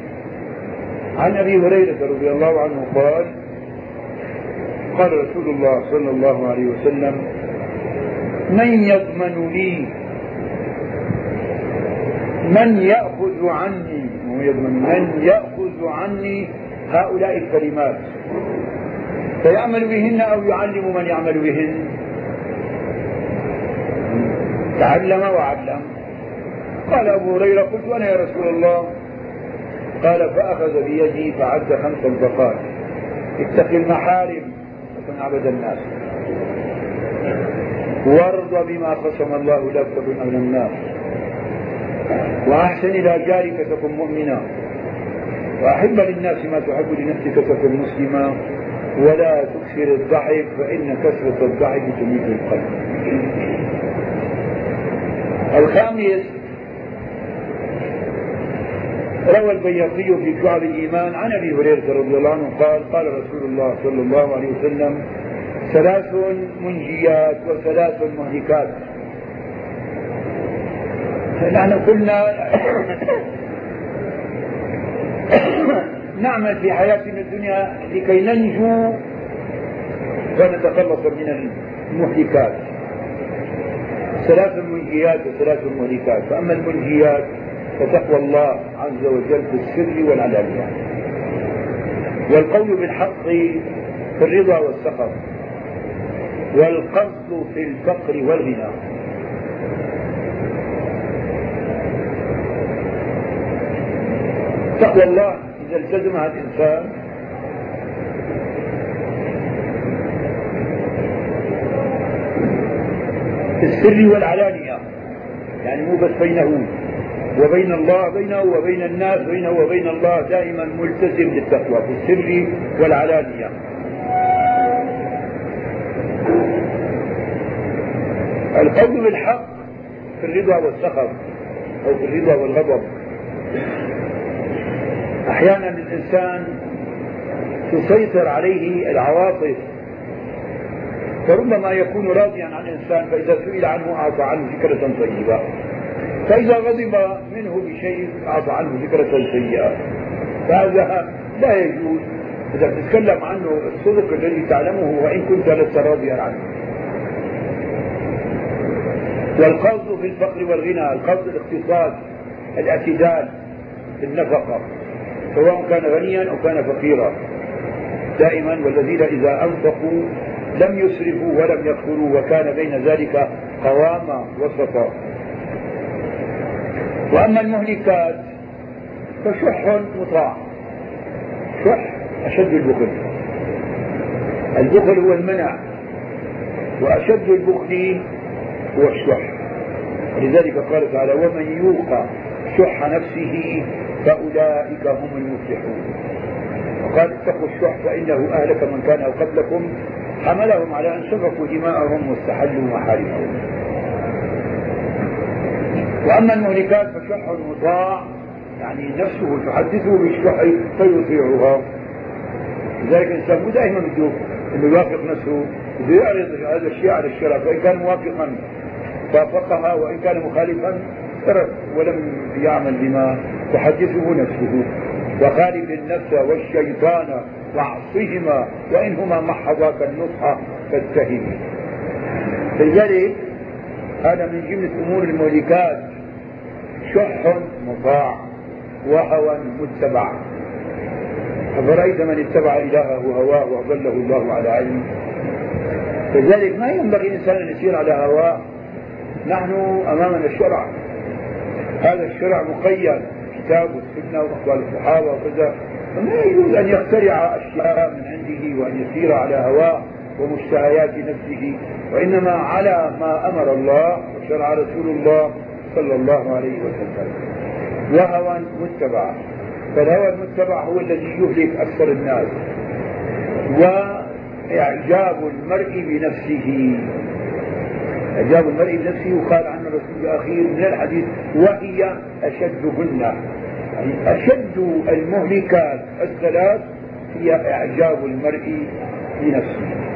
عن أبي هريرة رضي الله عنه قال قال رسول الله صلى الله عليه وسلم من يضمن لي من يأخذ عني من يأخذ عني هؤلاء الكلمات؟ فيعمل بهن أو يعلم من يعمل بهن؟ تعلم وعلم. قال أبو هريرة قلت أنا يا رسول الله. قال فأخذ بيدي فعد خمس البقات اتق المحارم وكن عبد الناس. وارض بما قسم الله لك أغنى الناس. وأحسن إلى جارك تكن مؤمنا. وأحب للناس ما تحب لنفسك تكن مسلما. ولا تكثر الضحك فإن كثرة الضحك تميت القلب. الخامس روى البيهقي في شعب الإيمان عن أبي هريرة رضي الله عنه قال قال رسول الله صلى الله عليه وسلم ثلاث منجيات وثلاث مهلكات. نحن قلنا نعمل في حياتنا الدنيا لكي ننجو ونتخلص من المهلكات ثلاث منجيات وثلاث مهلكات فأما المنجيات فتقوى الله عز وجل في السر والعلانية. والقول بالحق في الرضا والسخط. والقصد في الفقر والغنى. تقوى الله إذا التزمها الإنسان. في السر والعلانية. يعني مو بس بينه وبين الله بينه وبين الناس بينه وبين الله دائما ملتزم للتقوى. في السر والعلانية. القول بالحق في الرضا والسخط أو في الرضا والغضب. أحيانا الإنسان تسيطر عليه العواطف فربما يكون راضيا عن إنسان فإذا سئل عنه أعطى عنه فكرة طيبة. فإذا غضب منه بشيء أعطى عنه فكرة سيئة. فهذا لا يجوز. إذا تتكلم عنه الصدق الذي تعلمه وإن كنت لست راضيا عنه. والقصد في الفقر والغنى القصد الاقتصاد الاعتدال في النفقة. سواء كان غنيا أو كان فقيرا. دائما والذين إذا أنفقوا لم يسرفوا ولم يكفروا وكان بين ذلك قواما وسطا. وأما المهلكات فشح مطاع. شح أشد البخل. البخل هو المنع وأشد البخل هو الشح. لذلك قال تعالى ومن يوق شح نفسه فأولئك هم المفلحون. وقال اتقوا الشح فإنه أهلك من كان قبلكم. حملهم على أن سفكوا دماءهم واستحلوا محارمهم. وأما المهلكات فشح مطاع يعني نفسه تحدثه بالشح فيطيعها لذلك الإنسان مو دائما بده إنه يوافق نفسه بده يعرض هذا الشيء على الشرع فإن كان موافقا وافقها وإن كان مخالفا ترك ولم يعمل بما تحدثه نفسه. وخالف النفس والشيطان واعصهما وإنهما محضاك النصح فاتهم لذلك هذا من جملة أمور المهلكات شح مطاع وهوى متبع. أفرأيت من اتبع إلهه هواه وأضله الله على علم؟ لذلك ما ينبغي الإنسان أن يسير على هواه. نحن أمامنا الشرع. هذا الشرع مقيد الكتاب والسنة وأقوال الصحابة وكذا. فما يجوز أن يخترع أشياء من عنده وأن يسير على هواه ومشتهيات نفسه وإنما على ما أمر الله وشرع رسول الله صلى الله عليه وسلم. وهوى متبع. فالهوى المتبع هو الذي يهلك أكثر الناس. وإعجاب المرء بنفسه. إعجاب المرء بنفسه وقال عنه الرسول الأخير من الحديث وهي أشدهن يعني أشد المهلكات الثلاث هي إعجاب المرء بنفسه.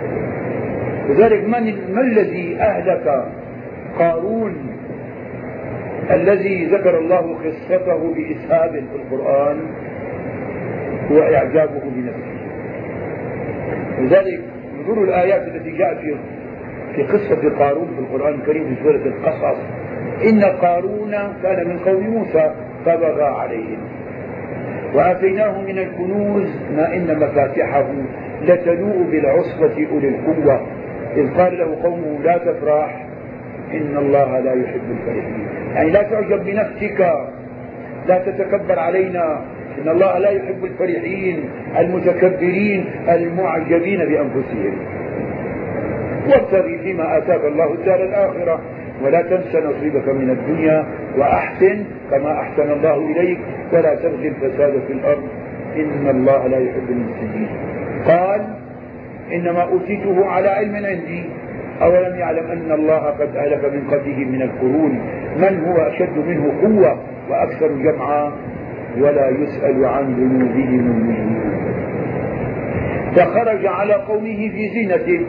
لذلك من ما الذي أهلك قارون الذي ذكر الله قصته بإسهاب في القرآن هو إعجابه بنفسه؟ لذلك انظروا الآيات التي جاءت في في قصة قارون في القرآن الكريم في سورة القصص إن قارون كان من قوم موسى فبغى عليهم. وآتيناه من الكنوز ما إن مفاتحه لتنوء بالعصبة أولي القوة. إذ قال له قومه لا تفرح إن الله لا يحب الفرحين. يعني لا تعجب بنفسك لا تتكبر علينا إن الله لا يحب الفرحين المتكبرين المعجبين بأنفسهم. وابتغي فيما آتاك الله الدار الآخرة. ولا تنس نصيبك من الدنيا وأحسن كما أحسن الله إليك. ولا تبغي الفساد في الأرض. إن الله لا يحب المفسدين. قال إنما أوتيته على علم عندي. أولم يعلم أن الله قد أهلك من قبله من القرون. من هو أشد منه قوة وأكثر جمعا؟ ولا يسأل عن ذنوبهم المجرمون فخرج على قومه في زينته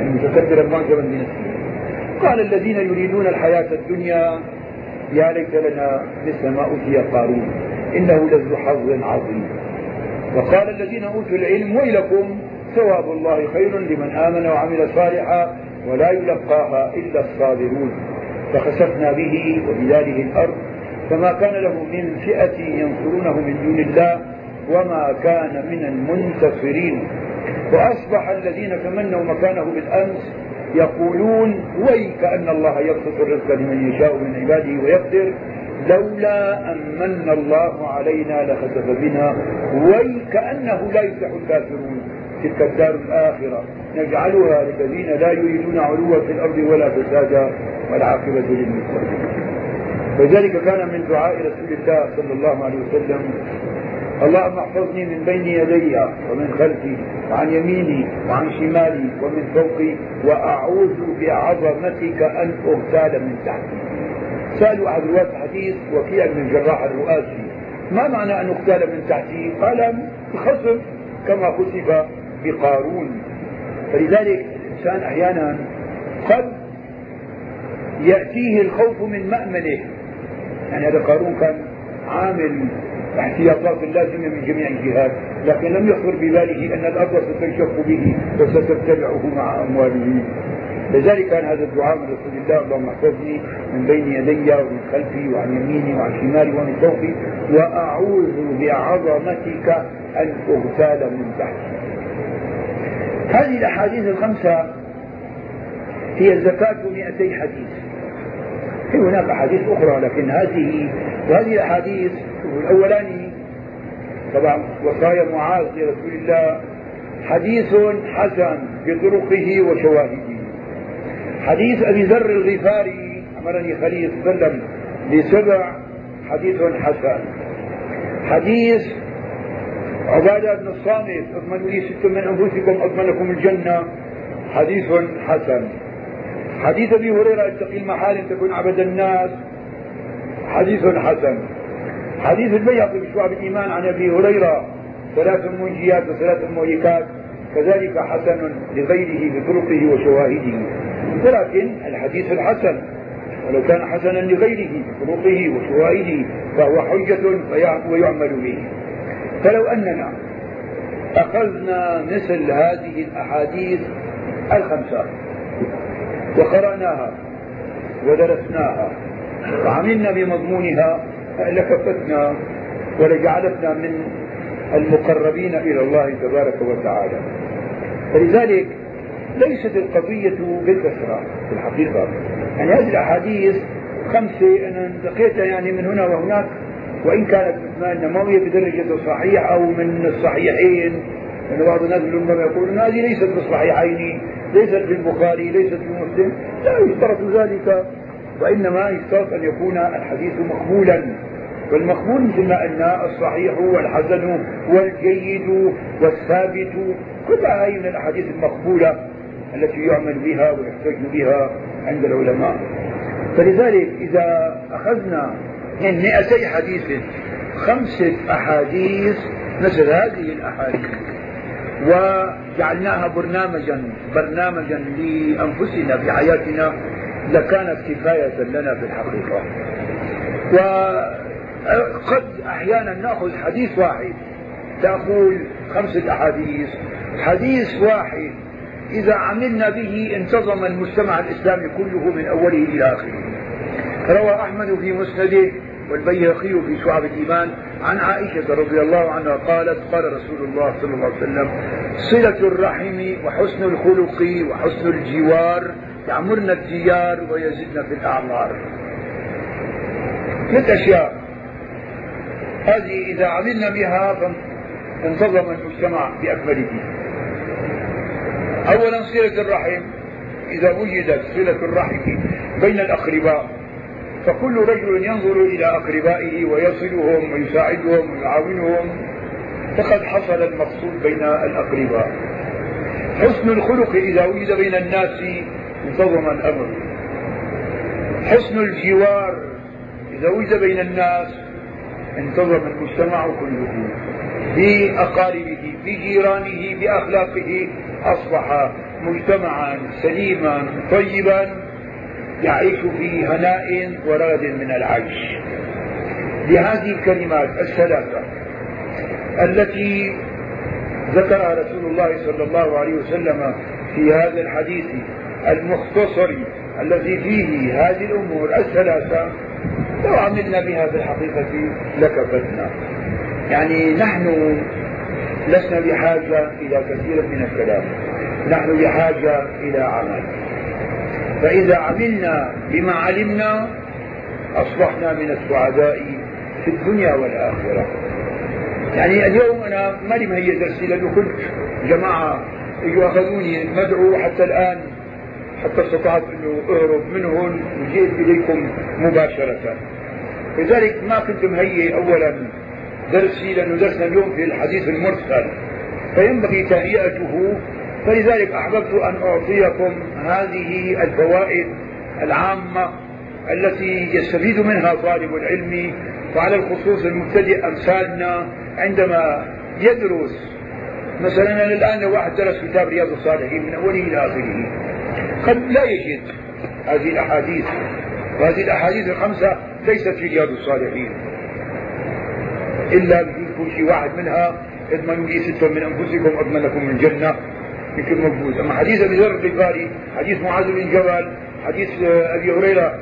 يعني متكبرا معجبا بنفسه قال الذين يريدون الحياة الدنيا يا ليت لنا مثل ما أوتي قارون إنه لذو حظ عظيم. وقال الذين أوتوا العلم ويلكم ثواب الله خير لمن آمن وعمل صالحا ولا يلقاها إلا الصابرون. فخسفنا به وبداره الأرض فما كان له من فئة ينصرونه من دون الله وما كان من المنتصرين. وأصبح الذين تمنوا مكانه بالأمس يقولون ويك أن الله يبسط الرزق لمن يشاء من عباده ويقدر لولا أن من الله علينا لخسف بنا. وكأنه لا يفلح الكافرون تلك الدار الآخرة. نجعلها للذين لا يريدون علوا في الأرض ولا فسادا والعاقبة للمتقين. وذلك كان من دعاء رسول الله صلى الله عليه وسلم. اللهم احفظني من بين يدي ومن خلفي وعن يميني وعن شمالي ومن فوقي وأعوذ بعظمتك أن أغتال من تحتي. سألوا أحد رواة الحديث وكيع بن الجراح الرؤاسي ما معنى أن أغتال من تحتي؟ قال الخصم كما خسف بقارون. فلذلك الإنسان أحيانا قد يأتيه الخوف من مأمنه. يعني هذا قارون كان عامل احتياطات اللازمة من جميع الجهات لكن لم يخطر بباله أن الأرض ستنشق به وستبتلعه مع أمواله. لذلك كان هذا الدعاء من رسول الله اللهم احفظني من بين يدي ومن خلفي وعن يميني وعن شمالي ومن فوقي وأعوذ بعظمتك أن أغتال من تحتي. هذه الأحاديث الخمسة هي زكاة 200 حديث. في هناك أحاديث أخرى لكن هذه وهذه الأحاديث الأولاني. طبعا وصايا معاذ لرسول الله حديث حسن بطرقه وشواهده. حديث أبي ذر الغفاري أمرني خليل صلى الله عليه وسلم بسبع حديث حسن. حديث عبادة بن الصامت اضمنوا لي ست من أنفسكم أضمنكم الجنة. حديث حسن. حديث أبي هريرة اتقي المحارم تكون عبد الناس. حديث حسن. حديث البيهقي بشعب الإيمان عن أبي هريرة ثلاث منجيات وثلاث مهلكات كذلك حسن لغيره بطرقه وشواهده. ولكن الحديث الحسن ولو كان حسنا لغيره بطرقه وشواهده فهو حجة ويعمل به. فلو أننا أخذنا مثل هذه الأحاديث الخمسة وقرأناها ودرسناها وعملنا بمضمونها لكفتنا ولجعلتنا من المقربين إلى الله تبارك وتعالى. فلذلك ليست القضية بالكثرة في الحقيقة. يعني هذه الأحاديث خمسة أنا لقيتها يعني من هنا وهناك وإن كانت مثل هي بدرجة الصحيح أو من الصحيحين لأن بعض الناس ربما يقولون هذه ليست في الصحيحين ليست في البخاري ليست في مسلم لا يشترط ذلك وإنما يشترط أن يكون الحديث مقبولا. والمقبول مثل ما قلنا الصحيح والحسن والجيد والثابت كل هذه من الأحاديث المقبولة التي يعمل بها ويحتج بها عند العلماء. فلذلك إذا أخذنا من 200 حديث خمسة أحاديث مثل هذه الأحاديث وجعلناها برنامجا برنامجا لأنفسنا في حياتنا. لكانت كفاية لنا في الحقيقة. وقد أحيانا نأخذ حديث واحد تقول خمسة أحاديث حديث واحد إذا عملنا به انتظم المجتمع الإسلامي كله من أوله إلى آخره. روى أحمد في مسنده والبيهقي في شعب الإيمان عن عائشة رضي الله عنها قالت قال رسول الله صلى الله عليه وسلم صلة الرحم وحسن الخلق وحسن الجوار يعمرن الديار ويزدن في الأعمار ثلاث أشياء. هذه إذا عملنا بها انتظم المجتمع بأكمله. أولا صلة الرحم. إذا وجدت صلة الرحم بين الأقرباء فكل رجل ينظر إلى أقربائه ويصلهم ويساعدهم ويعاونهم. فقد حصل المقصود بين الأقرباء. حسن الخلق إذا وجد بين الناس انتظم الأمر. حسن الجوار إذا وجد بين الناس انتظم المجتمع كله. بأقاربه بجيرانه بأخلاقه أصبح مجتمعا سليما طيبا يعيش في هناء ورغد من العيش. بهذه الكلمات الثلاثة التي ذكرها رسول الله صلى الله عليه وسلم في هذا الحديث المختصر الذي فيه هذه الأمور الثلاثة لو عملنا بها في الحقيقة لكفتنا. يعني نحن لسنا بحاجة إلى كثير من الكلام. نحن بحاجة إلى عمل. فإذا عملنا بما علمنا أصبحنا من السعداء في الدنيا والآخرة. يعني اليوم أنا ماني مهيئ درسي لأنه كنت جماعة يجوا أخذوني مدعو حتى الآن حتى استطعت أنه أهرب منهم وجئت إليكم مباشرة. لذلك ما كنت مهيئ أولا درسي لأنه درسنا اليوم في الحديث المرسل فينبغي تهيئته. فلذلك أحببت أن أعطيكم هذه الفوائد العامة التي يستفيد منها طالب العلم وعلى الخصوص المبتدئ أمثالنا عندما يدرس. مثلا أنا الآن لو واحد درس كتاب رياض الصالحين من أوله إلى آخره. قد لا يجد هذه الأحاديث. وهذه الأحاديث الخمسة ليست في رياض الصالحين. إلا يكون شيء واحد منها اضمنوا لي ستا من أنفسكم أضمن لكم الجنة يمكن موجود أما حديث أبي ذر الغفاري حديث معاذ بن جبل حديث أبي هريرة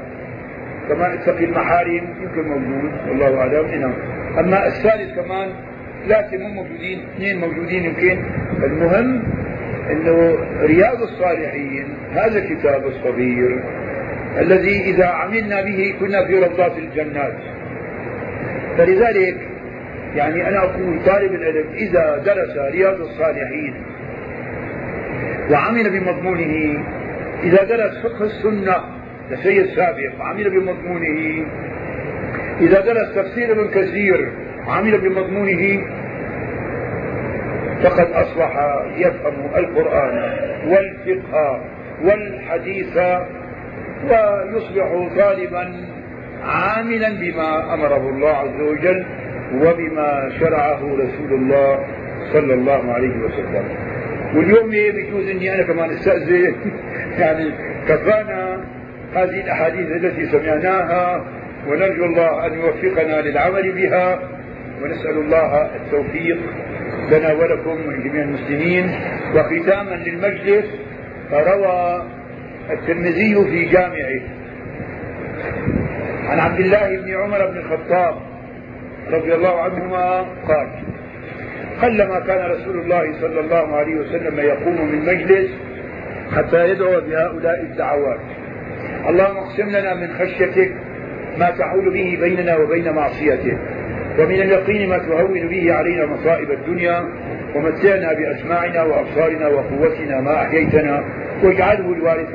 كما اتقي المحارم يمكن موجود والله أعلم. نعم. أما الثالث كمان ثلاثة مو موجودين اثنين موجودين يمكن. المهم إنه رياض الصالحين هذا الكتاب الصغير الذي إذا عملنا به كنا في روضات الجنات. فلذلك يعني أنا أقول طالب العلم إذا درس رياض الصالحين وعمل بمضمونه إذا درس فقه السنة لسيد سابق وعمل بمضمونه إذا درس تفسير ابن كثير وعمل بمضمونه فقد أصبح يفهم القرآن والفقه والحديث ويصبح طالبا عاملا بما أمره الله عز وجل وبما شرعه رسول الله صلى الله عليه وسلم. واليوم بيجوز إني أنا كمان استاذن يعني كفانا هذه الأحاديث التي سمعناها ونرجو الله أن يوفقنا للعمل بها ونسأل الله التوفيق لنا ولكم ولجميع المسلمين. وختاما للمجلس روى الترمذي في جامعه. عن عبد الله بن عمر بن الخطاب رضي الله عنهما قال قلما كان رسول الله صلى الله عليه وسلم يقوم من مجلس حتى يدعو بهؤلاء الدعوات. اللهم اقسم لنا من خشيتك ما تحول به بيننا وبين معصيتك. ومن اليقين ما تهون به علينا مصائب الدنيا ومتعنا بأسماعنا وأبصارنا وقوتنا ما أحييتنا واجعله الوارث